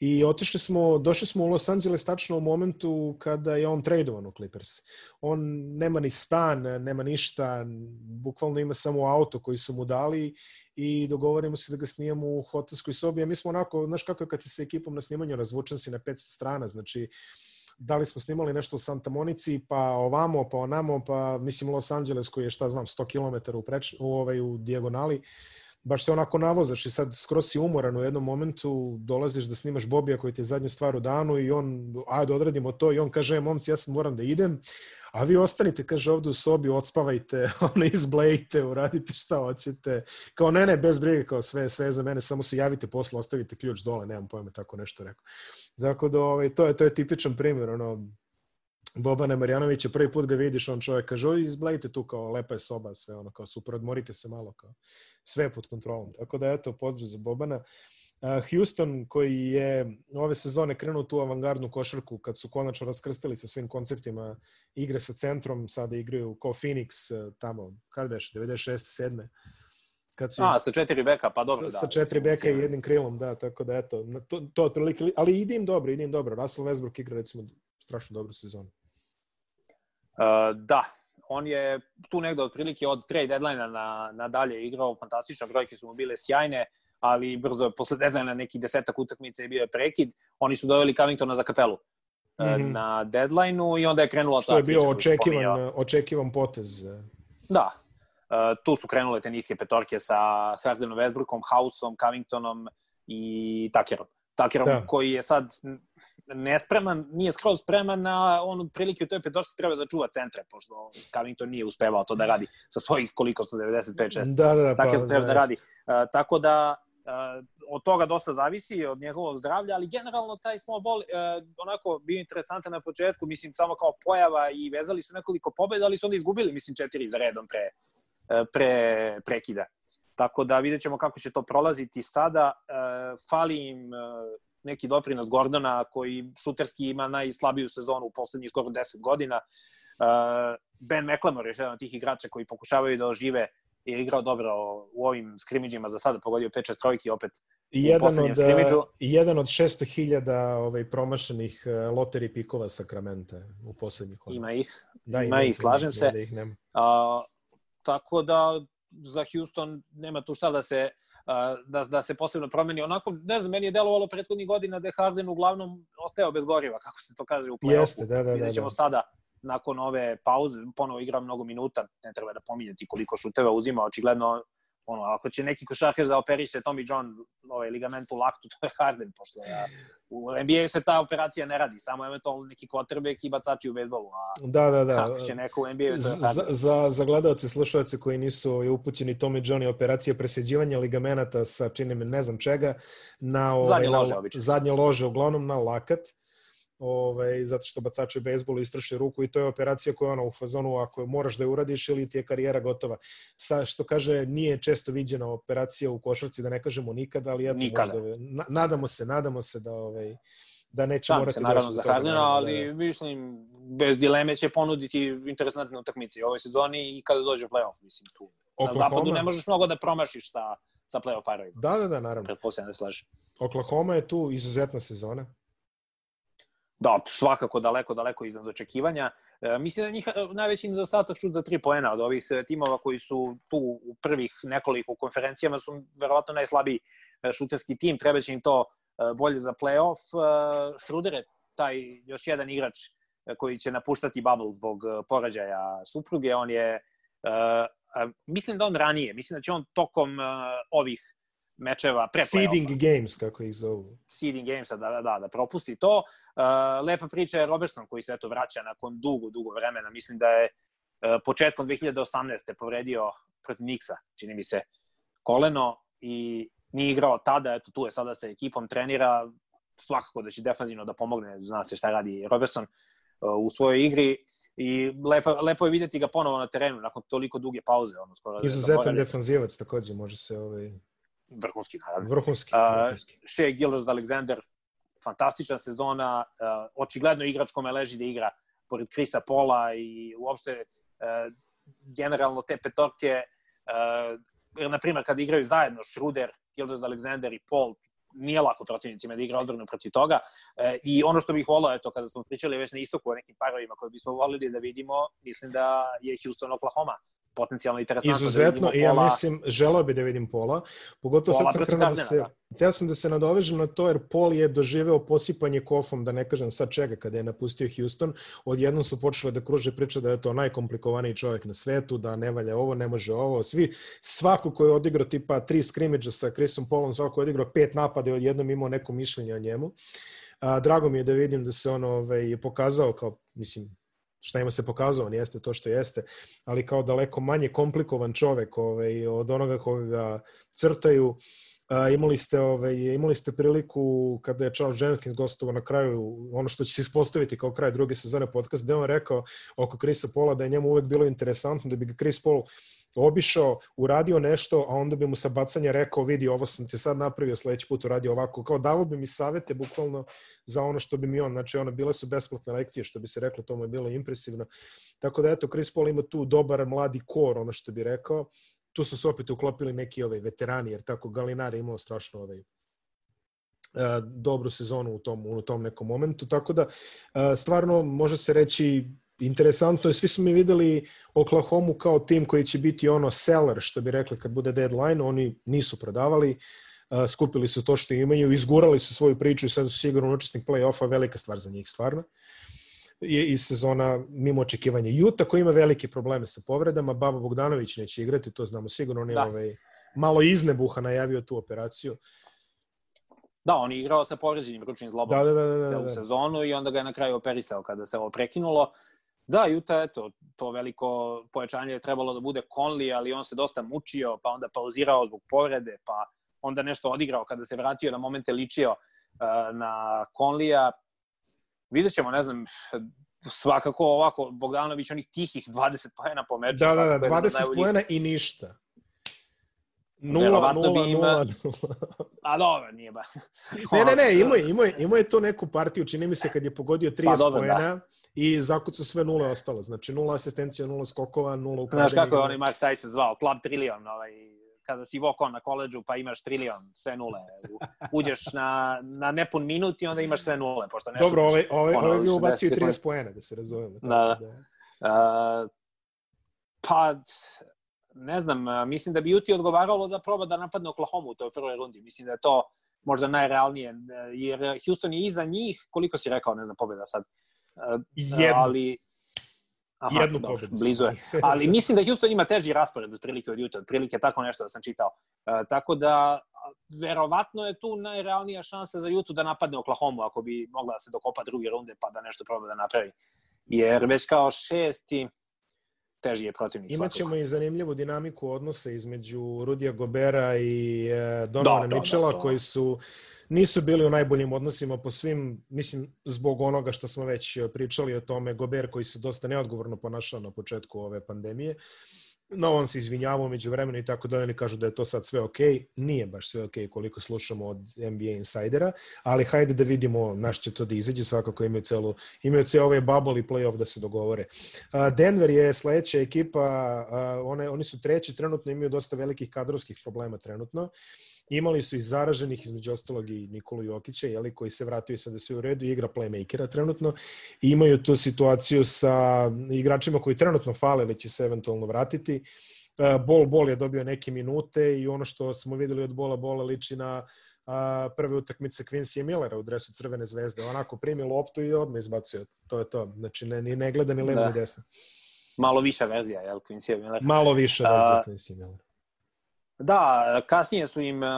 I otišli smo, došli smo u Los Angeles tačno u momentu kada je on tradovan u Clippers. On nema ni stan, nema ništa, bukvalno ima samo auto koji su mu dali i dogovorimo se da ga snijemo u hotelskoj sobi. A mi smo onako, znaš kako je kad si sa ekipom na snimanju razvučen si na 500 strana, znači da li smo snimali nešto u Santa Monici, pa ovamo, pa onamo, pa mislim Los Angeles koji je šta znam 100 km u, preč, u, ovaj, u dijagonali. Uh, baš se onako navozaš i sad skroz si umoran u jednom momentu, dolaziš da snimaš Bobija koji ti je zadnja stvar u danu i on, ajde odradimo to i on kaže, e, momci, ja sam moram da idem, a vi ostanite, kaže, ovde u sobi, odspavajte, ono, izblejte, uradite šta hoćete. Kao, ne, ne, bez brige, kao sve, sve za mene, samo se javite posle, ostavite ključ dole, nemam pojma, tako nešto rekao. Dakle, da, ovaj, to, je, to je tipičan primjer, ono, Bobana Marjanovića, prvi put ga vidiš, on čovjek kaže, oj, izblejte tu, kao, lepa je soba, sve ono, kao, super, odmorite se malo, kao, sve pod kontrolom. Tako da, eto, pozdrav za Bobana. Houston, koji je ove sezone krenuo tu avangardnu košarku, kad su konačno raskrstili sa svim konceptima igre sa centrom, sada igraju kao Phoenix, tamo, kad beš, 96. 7. Kad su, A, sa četiri beka, pa dobro, sa, da. Sa četiri beka i jednim krilom, da, tako da, eto, to, to otprilike, ali ide im dobro, ide im dobro. Russell Westbrook igra, recimo, strašno dobru sezonu. Uh, da, on je tu negde otprilike od trade deadline na, na dalje igrao fantastično, brojke su mu bile sjajne, ali brzo posle deadline neki desetak utakmica je bio je prekid. Oni su doveli Covingtona za kapelu mm -hmm. na deadline-u i onda je krenula Što ta je bio očekivan, očekivan potez. Da, uh, tu su krenule te niske petorke sa Hardenom Westbrookom, Houseom, Covingtonom i Tuckerom. Tuckerom da. koji je sad nespreman, nije skroz spreman na on prilike u toj petorci treba da čuva centre, pošto Covington nije uspevao to da radi sa svojih koliko 195 6. Da, da, da, tako pa, da treba da radi. Uh, tako da uh, od toga dosta zavisi, od njegovog zdravlja, ali generalno taj small ball uh, onako bio interesantan na početku, mislim samo kao pojava i vezali su nekoliko pobeda, ali su onda izgubili, mislim, četiri za redom pre, uh, pre prekida. Tako da vidjet ćemo kako će to prolaziti sada. Uh, fali im uh, neki doprinos Gordona koji šuterski ima najslabiju sezonu u poslednjih skoro 10 godina. Uh, ben McLemore je jedan od tih igrača koji pokušavaju da ožive i je igrao dobro u ovim skrimidžima za sada, pogodio 5-6 trojki opet I jedan od, skrimidžu. Jedan od 600.000 ovaj, promašenih uh, loteri pikova Sakramenta u poslednjih godina. Ima ih, da, ima, ima ih, slažem se. Da ih nema. Uh, tako da za Houston nema tu šta da se da, da se posebno promeni. Onako, ne znam, meni je delovalo prethodnih godina da je Harden uglavnom ostao bez goriva, kako se to kaže u play-offu. Jeste, da, da, da. Vidjet ćemo da. sada nakon ove pauze, ponovo igra mnogo minuta, ne treba da pominjati koliko šuteva uzima, očigledno ono, ako će neki košarkaš da operiše Tommy John ovaj, ligament u laktu, to je Harden, pošto ja, u NBA se ta operacija ne radi, samo eventualno neki quarterback i bacači u bejsbolu, a da, da, da. ako će neko u NBA, to je Za, za, za gledalce i slušalce koji nisu upućeni Tommy John i operacija presjeđivanja ligamenata sa činim ne znam čega, na ovaj, zadnje lože, zadnje lože, uglavnom na lakat, ovaj, zato što bacači bejsbolu istraše ruku i to je operacija koja je ona u fazonu ako moraš da je uradiš ili ti je karijera gotova. Sa, što kaže, nije često viđena operacija u košarci, da ne kažemo nikada, ali eto, nikada. možda, na, nadamo se, nadamo se da ovaj, da neće da, morati se, naravno za Hardena, ali da, mislim, bez dileme će ponuditi interesantne utakmice u ovoj sezoni i kada dođe playoff, mislim, tu. Oklahoma. Na zapadu ne možeš mnogo da promašiš sa, sa playoff parovima. Da, da, da, naravno. Pretpostavljam da slažem. Oklahoma je tu izuzetna sezona. Da, svakako daleko, daleko iznad očekivanja. E, mislim da njih e, najveći nedostatak šut za tri poena od ovih e, timova koji su tu u prvih nekoliko konferencijama su verovatno najslabiji e, šuterski tim. Treba će im to bolje za playoff. Šruder je taj još jedan igrač koji će napuštati bubble zbog porađaja supruge. On je, mislim da on ranije, mislim da će on tokom ovih mečeva pre Seeding games, kako ih zovu. Seeding games, da, da, da, da propusti to. Uh, lepa priča je Robertson koji se eto vraća nakon dugo, dugo vremena. Mislim da je uh, početkom 2018. povredio protiv Nixa, čini mi se, koleno i nije igrao tada, eto tu je sada sa ekipom, trenira, svakako da će defanzivno da pomogne, zna se šta radi Robertson uh, u svojoj igri i lepo, lepo je videti ga ponovo na terenu nakon toliko duge pauze. Ono, skoro da Izuzetan da defanzivac takođe može se ovaj... Vrhunski, naravno. Vrhunski. vrhunski. Uh, Shea Gildas Alexander, fantastična sezona, uh, očigledno igrač kome leži da igra pored Krisa Pola i uopšte uh, generalno te petorke, uh, na primjer kad igraju zajedno Schruder, Gildas Alexander i Paul, nije lako protivnicima da igra odbranu protiv toga. E, I ono što bih volao, eto, kada smo pričali već na istoku o nekim parovima koje bismo volili da vidimo, mislim da je Houston Oklahoma potencijalno interesantno. Da Izuzetno, da i ja mislim, želeo bi da vidim Pola. Pogotovo Pola sad sam krenuo da se... Da. Teo sam da se nadovežem na to, jer Pol je doživeo posipanje kofom, da ne kažem sad čega, kada je napustio Houston. Odjednom su počele da kruže priče da je to najkomplikovaniji čovjek na svetu, da ne valja ovo, ne može ovo. Svi, svako ko je odigrao tipa tri skrimidža sa Chrisom Polom, svako ko je odigrao pet napada i odjednom imao neko mišljenje o njemu. A, drago mi je da vidim da se on ovaj, pokazao kao, mislim, šta ima se pokazao, on jeste to što jeste, ali kao daleko manje komplikovan čovek ovaj, od onoga koga ga crtaju. Uh, imali ste ovaj imali ste priliku kada je Charles Jenkins gostovao na kraju ono što će se ispostaviti kao kraj druge sezone podcast gde on rekao oko Krisa Pola da je njemu uvek bilo interesantno da bi ga Chris Paul obišao, uradio nešto, a onda bi mu sa bacanja rekao, vidi, ovo sam ti sad napravio, sledeći put uradio ovako, kao davo bi mi savete bukvalno za ono što bi mi on, znači ono, bile su besplatne lekcije, što bi se reklo, to mu je bilo impresivno. Tako da, eto, Chris Paul ima tu dobar mladi kor, ono što bi rekao. Tu su se opet uklopili neki ovaj, veterani, jer tako Galinar je imao strašno ovaj, dobru sezonu u tom, u tom nekom momentu, tako da stvarno može se reći interesantno je, svi su mi videli Oklahoma kao tim koji će biti ono seller, što bi rekli kad bude deadline, oni nisu prodavali, skupili su to što imaju, izgurali su svoju priču i sad su sigurno učesnik play-offa, velika stvar za njih stvarno. Je iz sezona mimo očekivanja. Juta koji ima velike probleme sa povredama, Baba Bogdanović neće igrati, to znamo sigurno, on je da. ovaj, malo iznebuha najavio tu operaciju. Da, on je igrao sa povređenim ručnim zlobom da, da, da, da, da, celu da. sezonu i onda ga je na kraju operisao kada se ovo prekinulo. Da, Juta, eto, to veliko pojačanje je trebalo da bude Conley, ali on se dosta mučio, pa onda pauzirao zbog povrede, pa onda nešto odigrao kada se vratio na momente ličio uh, na Conleya. Vidjet ćemo, ne znam, svakako ovako, Bogdanović onih tihih 20 pojena po meču. Da, da, da, 20 pojena i ništa. Nula, nula, bi ima... nula, nula. A dobro, nije ba. ne, ne, ne, imao je, imao je, imao je to neku partiju, čini mi se kad je pogodio 30 pa, dobro, pojena. Da i zakucu sve nule ostalo. Znači nula asistencija, nula skokova, nula ukradenih. Znaš kako je onaj Mark Tyson zvao? Club Trillion, ovaj, kada si voko na koleđu pa imaš trilion, sve nule. Uđeš na, na nepun minut i onda imaš sve nule. Pošto ne Dobro, ovaj, ovaj, ovaj bi ubacio 30 poena, da se razumemo. Da. da. Uh, pa, ne znam, mislim da bi Juti odgovaralo da proba da napadne Oklahoma u toj prvoj rundi. Mislim da je to možda najrealnije, jer Houston je iza njih, koliko si rekao, ne znam, pobjeda sad, Jednu. Ali, Aha, Jednu dobro, pobedu. Blizu je. Ali mislim da Houston ima teži raspored otprilike od Utah, otprilike tako nešto da sam čitao. Uh, tako da, verovatno je tu najrealnija šansa za Utah da napadne Oklahoma ako bi mogla da se dokopa druge runde pa da nešto proba da napravi. Jer već kao šesti, teži je protivnik. Imaćemo svakog. i zanimljivu dinamiku odnosa između Rudija Gobera i e, Donovana da, Michela, da, da, koji su nisu bili u najboljim odnosima po svim, mislim, zbog onoga što smo već pričali o tome, Gober koji se dosta neodgovorno ponašao na početku ove pandemije. No, on se izvinjavao među vremenu i tako da oni kažu da je to sad sve ok. Nije baš sve ok koliko slušamo od NBA insajdera, ali hajde da vidimo naš će to da izađe, svakako imaju celu, imaju ceo ovaj bubble i playoff da se dogovore. Denver je sledeća ekipa, one, oni su treći, trenutno imaju dosta velikih kadrovskih problema trenutno. Imali su i zaraženih, između ostalog i Nikolu Jokića, jeli, koji se vratio i sada sve u redu igra playmakera trenutno. I imaju tu situaciju sa igračima koji trenutno fale ili će se eventualno vratiti. E, Bol Bol je dobio neke minute i ono što smo videli od Bola Bola liči na a, prve utakmice Quincy Millera u dresu Crvene zvezde. Onako primi loptu i odmah izbacio. To je to. Znači ne, ne gleda ni levo da. ni desno. Malo viša verzija, jel, Quincy Miller? Malo viša verzija Quincy Miller. Da, kasnije su im uh,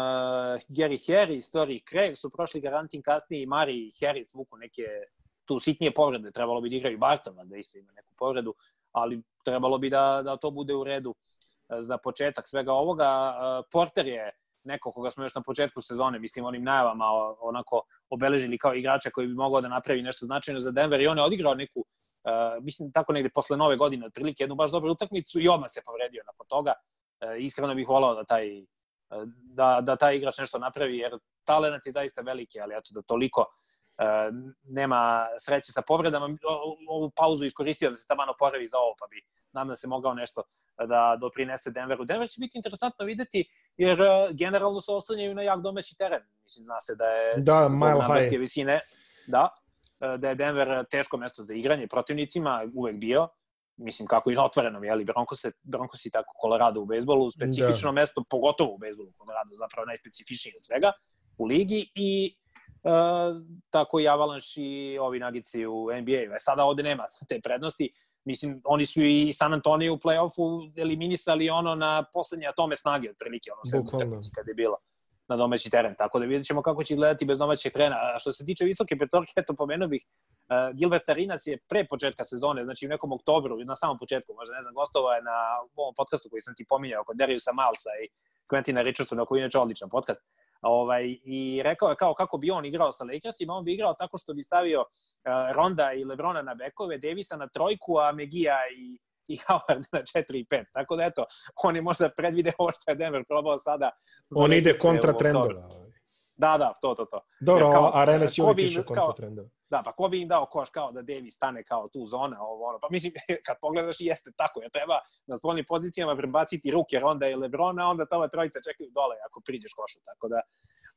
Gary Harris, Tori Craig su prošli garantin kasnije i Mari Harris vuku neke tu sitnije povrede, trebalo bi da igraju Bartova da isto ima neku povredu, ali trebalo bi da, da to bude u redu uh, za početak svega ovoga. Uh, Porter je neko koga smo još na početku sezone, mislim, onim najavama onako obeležili kao igrača koji bi mogao da napravi nešto značajno za Denver i on je odigrao neku, uh, mislim, tako negde posle nove godine, otprilike jednu baš dobru utakmicu i odmah se povredio nakon toga. Uh, iskreno bih volao da taj da, da taj igrač nešto napravi, jer talent je zaista veliki, ali eto da toliko uh, nema sreće sa povredama. Ovu pauzu iskoristio da se tamo oporavi za ovo, pa bi nadam se mogao nešto da doprinese Denveru. Denver će biti interesantno videti, jer generalno se oslanjaju na jak domaći teren. Mislim, zna se da je da, mile high. visine, da, da je Denver teško mesto za igranje protivnicima, uvek bio mislim kako i na otvorenom, jeli, Broncos, Broncos i tako Colorado u bejsbolu, specifično da. mesto, pogotovo u bejsbolu, Colorado zapravo najspecifičniji od svega u ligi i uh, tako i Avalanche i ovi nagici u NBA. E, sada ovde nema te prednosti. Mislim, oni su i San Antonio u play-offu eliminisali ono na poslednje atome snage, otprilike, ono utakmici kada je bilo na domaći teren. Tako da vidjet ćemo kako će izgledati bez domaćeg trena. A što se tiče visoke petorke, eto pomenuo bih, uh, Gilbert Arinas je pre početka sezone, znači u nekom oktobru, na samom početku, možda ne znam, gostovao je na ovom podcastu koji sam ti pominjao kod Dariusa Malsa i Quentina Richardsona, koji je inače odličan podcast. Ovaj, I rekao je kao kako bi on igrao sa Lakersima, on bi igrao tako što bi stavio uh, Ronda i Lebrona na bekove, Davisa na trojku, a Megija i i Howard na 4 i 5. Tako da eto, on je možda predvide ovo što je Denver probao sada. On ide kontra trendova. Da, da, to, to, to. Dobro, kao, Arena si uvijek išao kontra trendova. Da, pa ko bi im dao koš kao da Davis stane kao tu zona, ovo, ono. Pa mislim, kad pogledaš, jeste tako, jer treba na spolnim pozicijama prebaciti ruke Ronda i Lebrona, onda tamo trojica čekaju dole ako priđeš košu, tako da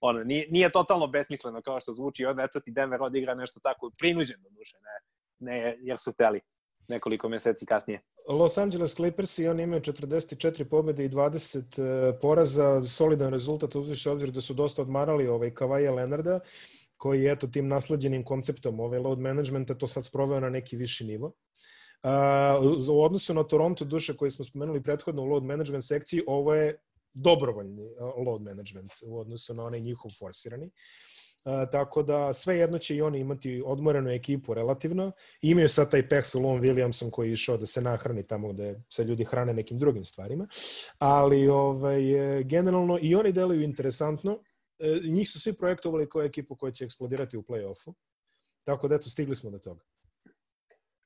ono, nije, nije totalno besmisleno kao što zvuči, onda eto ti Denver odigra nešto tako, prinuđen do duše, ne, ne jer su teli nekoliko meseci kasnije. Los Angeles Clippers i oni imaju 44 pobede i 20 e, poraza, solidan rezultat uzviše obzir da su dosta odmarali ovaj Kavaja Leonarda, koji je eto tim nasleđenim konceptom ovaj load managementa to sad sproveo na neki viši nivo. Uh, u odnosu na Toronto duše koji smo spomenuli prethodno u load management sekciji, ovo je dobrovoljni load management u odnosu na onaj njihov forsirani. Uh, tako da sve jedno će i oni imati odmorenu ekipu relativno. I imaju sad taj peh sa Lon Williamsom koji je išao da se nahrani tamo gde se ljudi hrane nekim drugim stvarima. Ali ovaj, e, generalno i oni deluju interesantno. E, njih su svi projektovali kao ekipu koja će eksplodirati u play-offu. Tako da eto, stigli smo do toga.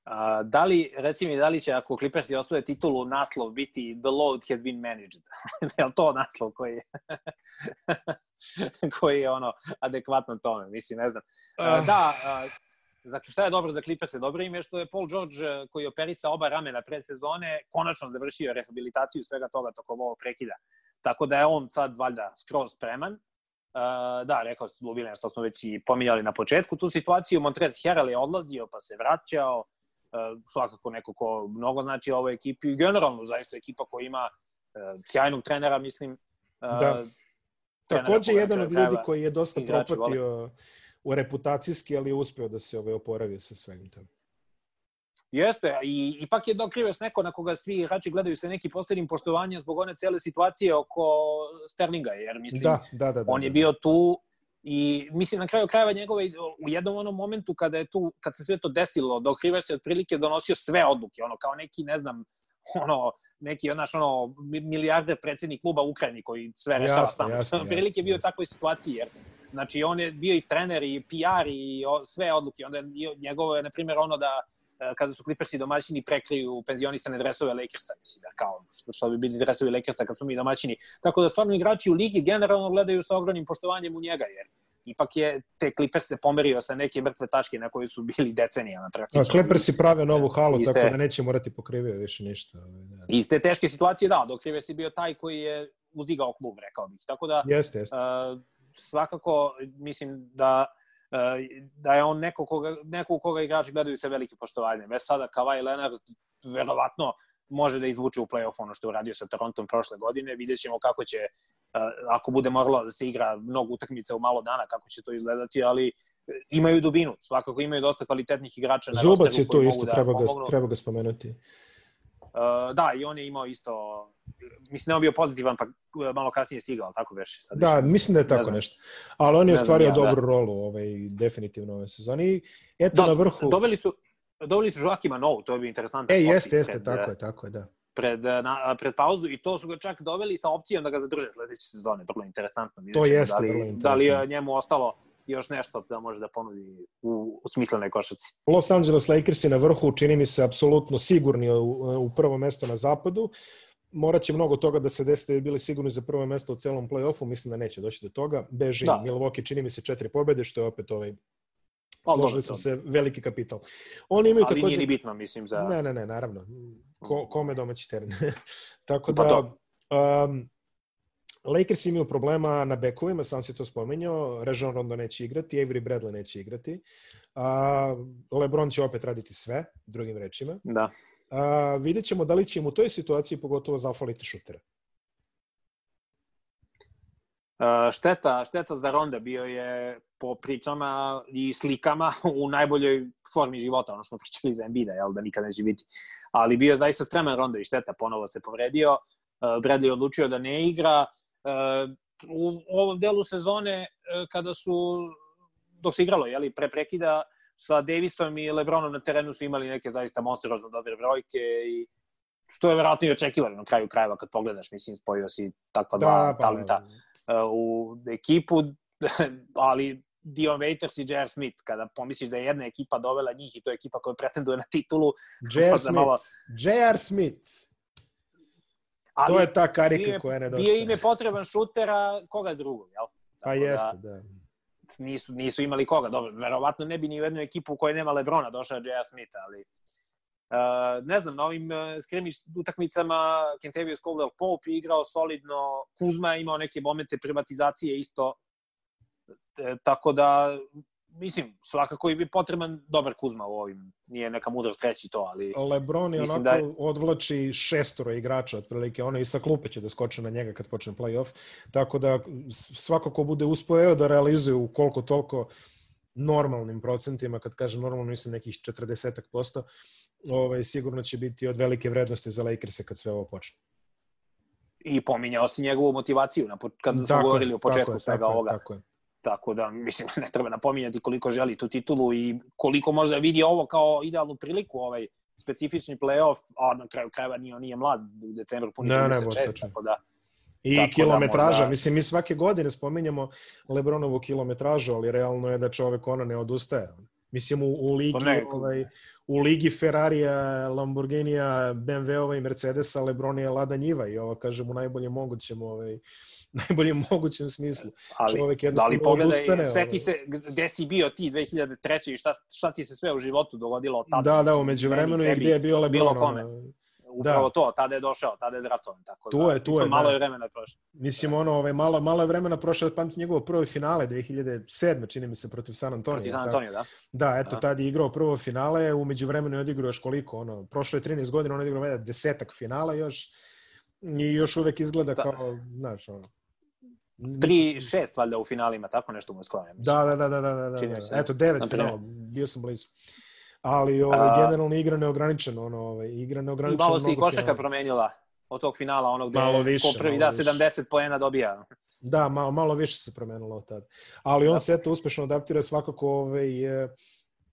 A, da li, reci mi, da li će ako Clippersi osvoje titulu naslov biti The Load has been managed? je li to naslov koji je, koji je ono, adekvatan tome? Mislim, ne znam. A, da, a, za, šta je dobro za Clippers? Dobro im je što je Paul George, koji je operisao oba ramena pred sezone, konačno završio rehabilitaciju svega toga tokom ovog prekida. Tako da je on sad valjda skroz spreman. Uh, da, rekao sam Lubile, što smo već i pominjali na početku, tu situaciju Montrez Harrell je odlazio pa se vraćao, E, svakako neko ko mnogo znači ovoj ekipi i generalno zaista ekipa koja ima uh, sjajnog trenera, mislim. Uh, da. Takođe jedan od ljudi koji je dosta propatio vole. u reputacijski, ali je uspeo da se ovaj oporavio sa svegim tom. Jeste, i ipak je Doc Rivers neko na koga svi igrači gledaju sa nekim posebnim poštovanjem zbog one cele situacije oko Sterlinga, jer mislim, da, da, da, da, on je bio tu I mislim na kraju krajeva njegove u jednom onom momentu kada je tu kad se sve to desilo, Doc Rivers je otprilike donosio sve odluke, ono kao neki ne znam ono neki onaš ono milijarder predsednik kluba Ukrajini koji sve rešava sam. Otprilike je bio u takvoj situaciji jer znači on je bio i trener i PR i sve odluke. Onda je njegovo je na primjer ono da kada su Clippersi domaćini prekriju penzionisane dresove Lakersa, mislim da kao što bi bili dresovi Lakersa kad smo mi domaćini. Tako da stvarno igrači u ligi generalno gledaju sa ogromnim poštovanjem u njega, jer ipak je te Clippers pomerio sa neke mrtve tačke na koje su bili decenijama praktično. A Clippersi prave novu halu, iste, tako da neće morati pokrivio više ništa. Ovaj, da. Iste teške situacije, da, dok Rivers je bio taj koji je uzdigao klub, rekao bih. Tako da, jeste, jeste. Uh, svakako, mislim da da je on neko koga, neko koga igrači gledaju sa velikim poštovanjem. Već sada Kawhi Leonard verovatno može da izvuče u play-off ono što je uradio sa Torontom prošle godine. Vidjet ćemo kako će, ako bude moralo da se igra mnogo utakmica u malo dana, kako će to izgledati, ali imaju dubinu, svakako imaju dosta kvalitetnih igrača. Na Zubac je to isto, da treba, ga, treba ga spomenuti. Uh, da, i on je imao isto, mislim da je bio pozitivan, pa malo kasnije stigao, tako već. Sad da, mislim da je tako ne nešto. Ali on je ostvario ja, dobru da. rolu ovaj, definitivno ove sezoni. Eto da, na vrhu... Dobili su, dobili su Joakima Novu, to je bi interesantno. E, jeste, jeste, tako je, tako je, da. pred, na, pred pauzu i to su ga čak doveli sa opcijom da ga zadrže sledeće sezone. Vrlo interesantno. To jeste da li, vrlo interesantno. Da li je njemu ostalo još nešto da može da ponudi u, u smislenoj košaci. Los Angeles Lakers je na vrhu, čini mi se apsolutno sigurni u, u prvo mesto na zapadu. Morat će mnogo toga da se desi da bi bili sigurni za prvo mesto u celom play-offu, mislim da neće doći do toga. Beži da. Milwaukee čini mi se četiri pobede, što je opet ovaj složili su se veliki kapital. Oni imaju Ali takođe... nije ni bitno, mislim, za... Ne, ne, ne, naravno. Ko, kome domaći teren. Tako pa da... Pa um, Lakers imaju problema na bekovima, sam si to spomenuo, Rejon Rondo neće igrati, Avery Bradley neće igrati, LeBron će opet raditi sve, drugim rečima. Da. A, vidjet ćemo da li će im u toj situaciji pogotovo zafaliti šutera. Uh, šteta, šteta za Ronda bio je po pričama i slikama u najboljoj formi života, ono što smo pričali za Embida, jel, da nikad neće biti. Ali bio je zaista spreman Ronda i šteta, ponovo se povredio. Uh, Bradley odlučio da ne igra. Uh, u ovom delu sezone, kada su, dok se igralo, jeli, pre prekida, sa Davisom i Lebronom na terenu su imali neke zaista monsterozno dobre brojke i što je verovatno i očekivano na kraju krajeva kad pogledaš, mislim, spojio si takva da, dva pa, talenta. Da u ekipu, ali Dion Waiters i J.R. Smith, kada pomisliš da je jedna ekipa dovela njih i to je ekipa koja pretenduje na titulu. J.R. Smith, malo... J.R. Smith. Ali, to je ta karika koja nedostaje. Bio im je potreban šutera koga drugog, jel? Pa Tako jeste, da. da. Nisu, nisu imali koga, dobro, verovatno ne bi ni u jednu ekipu u kojoj nema Lebrona došao J.R. Smith, ali Uh, ne znam, na ovim uh, skrimiš utakmicama Kentavious Caldwell Pope igrao solidno, Kuzma je imao neke momente privatizacije isto, e, tako da mislim, svakako i bi potreban dobar Kuzma u ovim, nije neka mudrost reći to, ali... Lebron je onako da je... odvlači šestoro igrača, otprilike, ono i sa klupe će da skoče na njega kad počne playoff, tako da svako ko bude uspojeo da realizuje u koliko toliko normalnim procentima, kad kažem normalno mislim nekih 40% ovaj, sigurno će biti od velike vrednosti za Lakers kad sve ovo počne. I pominjao si njegovu motivaciju na, kad smo govorili o početku tako svega tako ovoga. Tako je. Tako da, mislim, ne treba napominjati koliko želi tu titulu i koliko možda vidi ovo kao idealnu priliku, ovaj specifični playoff, a na kraju krajeva nije, nije mlad, u decembru puni ne, ne, čest, tako da... I tako da kilometraža, da možda... mislim, mi svake godine spominjamo Lebronovu kilometražu, ali realno je da čovek ona ne odustaje. Mislim, u, u ligi, pa ne, ovaj, u ligi Ferrarija, Lamborghinija, BMW-ova i Mercedesa, Lebron je lada njiva i ovo kažem u najboljem mogućem ovaj, najboljem mogućem smislu. Ali, Čovek jednostavno ali pogledaj, odustane. Seti se gde si bio ti 2003. i šta, šta ti se sve u životu dogodilo od tada. Da, da, umeđu vremenu i gde je bio Lebron. Bilo kome. Ono, upravo da. to, tada je došao, tada je draftovan, tako tu da, je, tu je, malo da. je vremena prošlo. Mislim, ono, ovaj, malo, malo je vremena prošlo od pamti njegovo prvo finale 2007. čini mi se protiv San Antonio. Protiv San Antonio, da. Da, eto, tada je igrao prvo finale, umeđu vremenu je odigrao još koliko, ono, prošlo je 13 godina, on je igrao veda desetak finala još i još uvek izgleda da. kao, znaš, ono, 3-6 valjda u finalima, tako nešto mu je skoro. Da, da, da, da, da, da, da. Eto, devet finala, bio sam blizu ali ovaj, generalno igra neograničeno, ono, ovaj, igra neograničeno. I malo se i košaka finala. promenila od tog finala, onog gde malo više, ko prvi da 70 poena dobija. Da, malo, malo više se promenilo od tada. Ali on da. se eto uspešno adaptira svakako ovaj,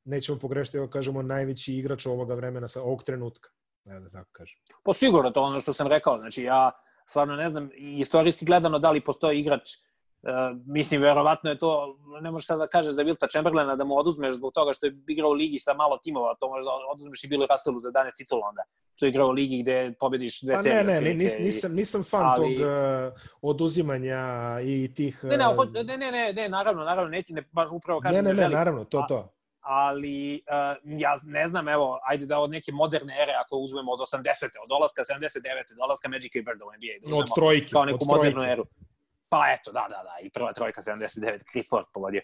nećemo pogrešiti, evo kažemo, najveći igrač ovoga vremena sa ovog trenutka. Evo da tako kažem. Po sigurno, to ono što sam rekao. Znači, ja stvarno ne znam, istorijski gledano, da li postoji igrač Uh, mislim, verovatno je to, ne možeš sad da kažeš za Vilta Chamberlaina da mu oduzmeš zbog toga što je igrao u ligi sa malo timova, to možda oduzmeš i Bilu Russellu za 11 titula onda, što je igrao u ligi gde pobediš dve pa serije. Ne, ne, nis, nisam, nisam fan ali... tog uh, oduzimanja i tih... Uh... Ne, ne, ne, ne, ne, ne, naravno, naravno, neću, ne, baš upravo kažem ne, ne, ne, ne, naravno, to, to. Ali uh, ja ne znam, evo, ajde da od neke moderne ere, ako uzmemo od 80. od dolaska 79. dolaska Magic i Bird u NBA, da od trojke, kao neku od modernu trojke. eru. Pa eto, da, da, da, i prva trojka 79, Chris Ford pogodio.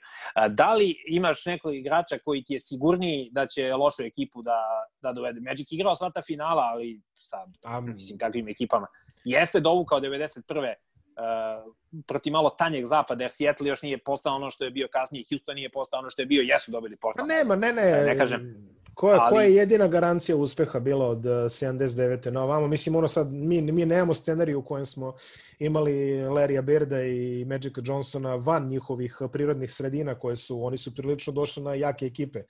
Da li imaš nekog igrača koji ti je sigurniji da će lošu ekipu da, da dovede? Magic igrao sva ta finala, ali sa, um, mislim, kakvim ekipama. Jeste dovukao 91. Uh, protiv malo tanjeg zapada, jer Seattle još nije postao ono što je bio kasnije, Houston nije postao ono što je bio, jesu dobili Portland. Nema, ne, ne, ne kažem. Koja, ali... koja je jedina garancija uspeha bila od 79. na ovamo? Mislim, ono sad, mi, mi nemamo scenariju u kojem smo imali Larrya Birda i Magica Johnsona van njihovih prirodnih sredina koje su, oni su prilično došli na jake ekipe,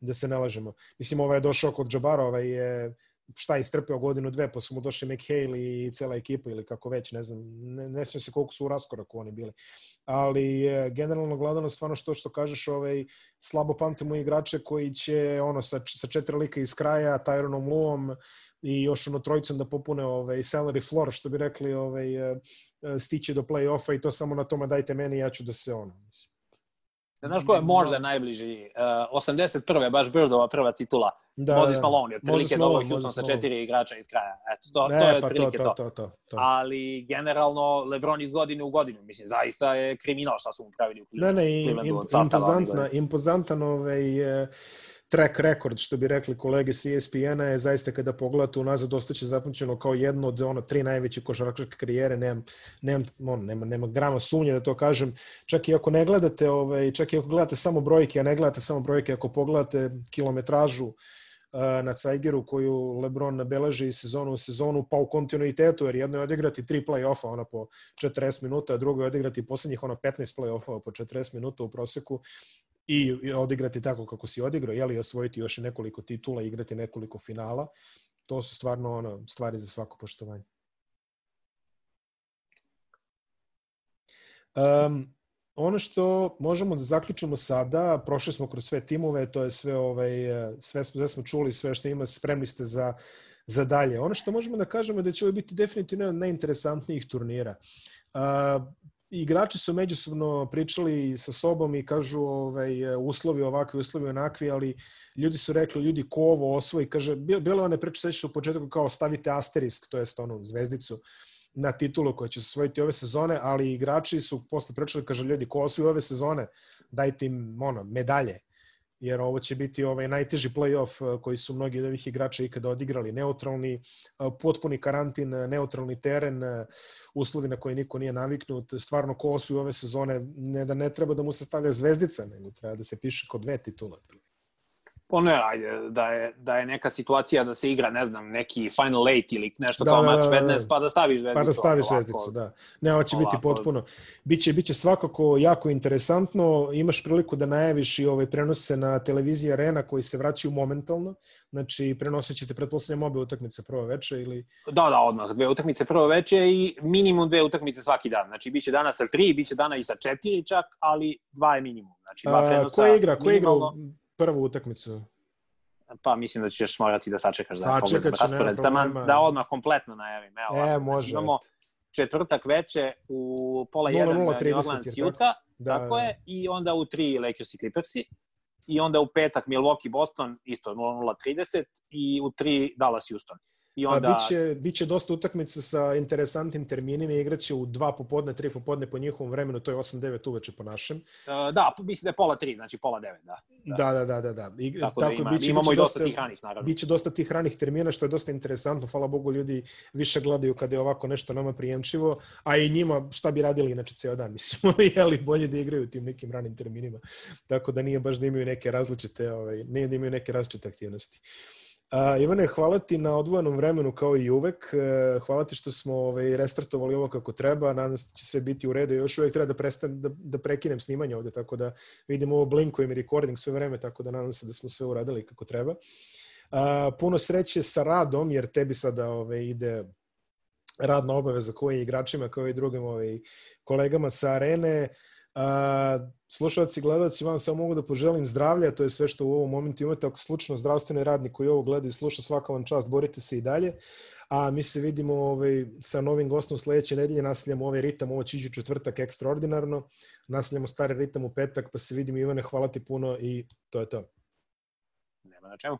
da se ne lažemo. Mislim, ovaj je došao kod Džabara, ovaj je šta istrpeo godinu, dve, pa su mu došli McHale i cela ekipa ili kako već, ne znam, ne, ne se koliko su u raskoraku oni bili. Ali e, generalno gledano stvarno što što kažeš, ovaj, slabo pamtimo igrače koji će ono sa, sa četiri lika iz kraja, Tyronom Luom i još ono trojicom da popune ovaj, salary floor, što bi rekli, ovaj, e, e, stići do play-offa i to samo na tome dajte meni, ja ću da se ono, mislim Znaš ko je možda najbliži? Uh, 81. baš Birdova prva titula. Da, Moses da. Malone, otprilike dobro Houston sa četiri igrača iz kraja. Eto, to, ne, to je pa otprilike to, to, to, to, to. Ali generalno Lebron iz godine u godinu, mislim, zaista je kriminal šta su mu pravili u Clevelandu. Ne, ne, im, im, impozantna, impozantan ovaj, uh, track record, što bi rekli kolege s ESPN-a, je zaista kada pogledate unazad ostaće zapamćeno kao jedno od ono, tri najveće košarkaške karijere, nemam, nemam, on, nema, nema grama sumnje da to kažem, čak i ako ne gledate, ovaj, čak i ako gledate samo brojke, a ne gledate samo brojke, ako pogledate kilometražu uh, na Cajgeru koju Lebron beleži iz sezonu u sezonu, pa u kontinuitetu, jer jedno je odigrati tri play-offa, ona po 40 minuta, a drugo je odigrati poslednjih ono 15 play-offa po 40 minuta u proseku i odigrati tako kako si odigrao, jeli osvojiti još nekoliko titula, igrati nekoliko finala, to su stvarno ono, stvari za svako poštovanje. Um, ono što možemo da zaključimo sada, prošli smo kroz sve timove, to je sve, ovaj, sve, sve smo čuli, sve što ima, spremni ste za, za dalje. Ono što možemo da kažemo je da će ovo biti definitivno najinteresantnijih turnira. Uh, igrači su međusobno pričali sa sobom i kažu ovaj, uslovi ovakvi, uslovi onakvi, ali ljudi su rekli, ljudi ko ovo osvoji, kaže, bilo one priče sećaš u početku kao stavite asterisk, to jest onu zvezdicu, na titulu koja će se osvojiti ove sezone, ali igrači su posle pričali, kaže, ljudi ko osvoji ove sezone, dajte im ono, medalje jer ovo će biti ovaj najteži play-off eh, koji su mnogi od ovih igrača ikada odigrali. Neutralni, eh, potpuni karantin, eh, neutralni teren, uslovi na koje niko nije naviknut. Stvarno, ko su ove sezone, ne da ne treba da mu se stavlja zvezdica, nego treba da se piše kod dve titule. Pa ne, ajde, da je, da je neka situacija da se igra, ne znam, neki Final Eight ili nešto da, kao da, match da, da, pa da staviš zvezdicu. Pa da staviš zvezdicu, da. Ne, ovo će ovako. biti potpuno. Biće, biće svakako jako interesantno. Imaš priliku da najaviš i ovaj prenose na televiziji Arena koji se vraćaju momentalno. Znači, prenosit ćete, pretpostavljam, obe utakmice prvo veče ili... Da, da, odmah. Dve utakmice prvo veče i minimum dve utakmice svaki dan. Znači, biće dana sa tri, biće dana i sa četiri čak, ali dva je minimum. Znači, dva prenosa. A, ko igra? Ko igra? Prvu utakmicu? Pa mislim da ćeš morati da sačekaš da pogledam raspored. Taman, da odmah kompletno najavim. Evo, e, može. Znači, imamo četvrtak veče u pola 1 New Orleans Utah, da, tako je, i onda u 3 Lakers i Clippersi, i onda u petak Milwaukee Boston, isto 0-30, i u 3 Dallas Houston. I onda... biće, biće dosta utakmica sa interesantnim terminima, igraće u dva popodne, tri popodne po njihovom vremenu, to je 8-9 uveče po našem. Uh, da, mislim da je pola 3, znači pola 9, da. Da, da, da, da. da. I, tako, tako da ima, biće, imamo biće i dosta, dosta tih ranih, naravno. Biće dosta tih ranih termina, što je dosta interesantno, hvala Bogu ljudi više gledaju kada je ovako nešto nama prijemčivo, a i njima šta bi radili inače ceo dan, mislim, jeli bolje da igraju tim nekim ranim terminima. Tako da nije baš da imaju neke različite, ovaj, nije da imaju neke različite aktivnosti. A, Ivane, hvala ti na odvojenom vremenu kao i uvek. E, hvala ti što smo ovaj, restartovali ovo kako treba. Nadam se da će sve biti u redu. Još uvek treba da, prestan, da, da prekinem snimanje ovde, tako da vidim ovo blinkujem i recording sve vreme, tako da nadam se da smo sve uradili kako treba. A, puno sreće sa radom, jer tebi sada ovaj, ide radna obaveza koji igračima, kao i drugim ovaj, kolegama sa arene. A, slušalci i gledalci, vam samo mogu da poželim zdravlja, to je sve što u ovom momentu imate. Ako slučno zdravstveni radnik koji ovo gleda i sluša, svaka vam čast, borite se i dalje. A mi se vidimo ovaj, sa novim gostom sledeće nedelje, nastavljamo ovaj ritam, ovo će ići četvrtak ekstraordinarno, nastavljamo stari ritam u petak, pa se vidimo Ivane, hvala ti puno i to je to. Nema na čemu.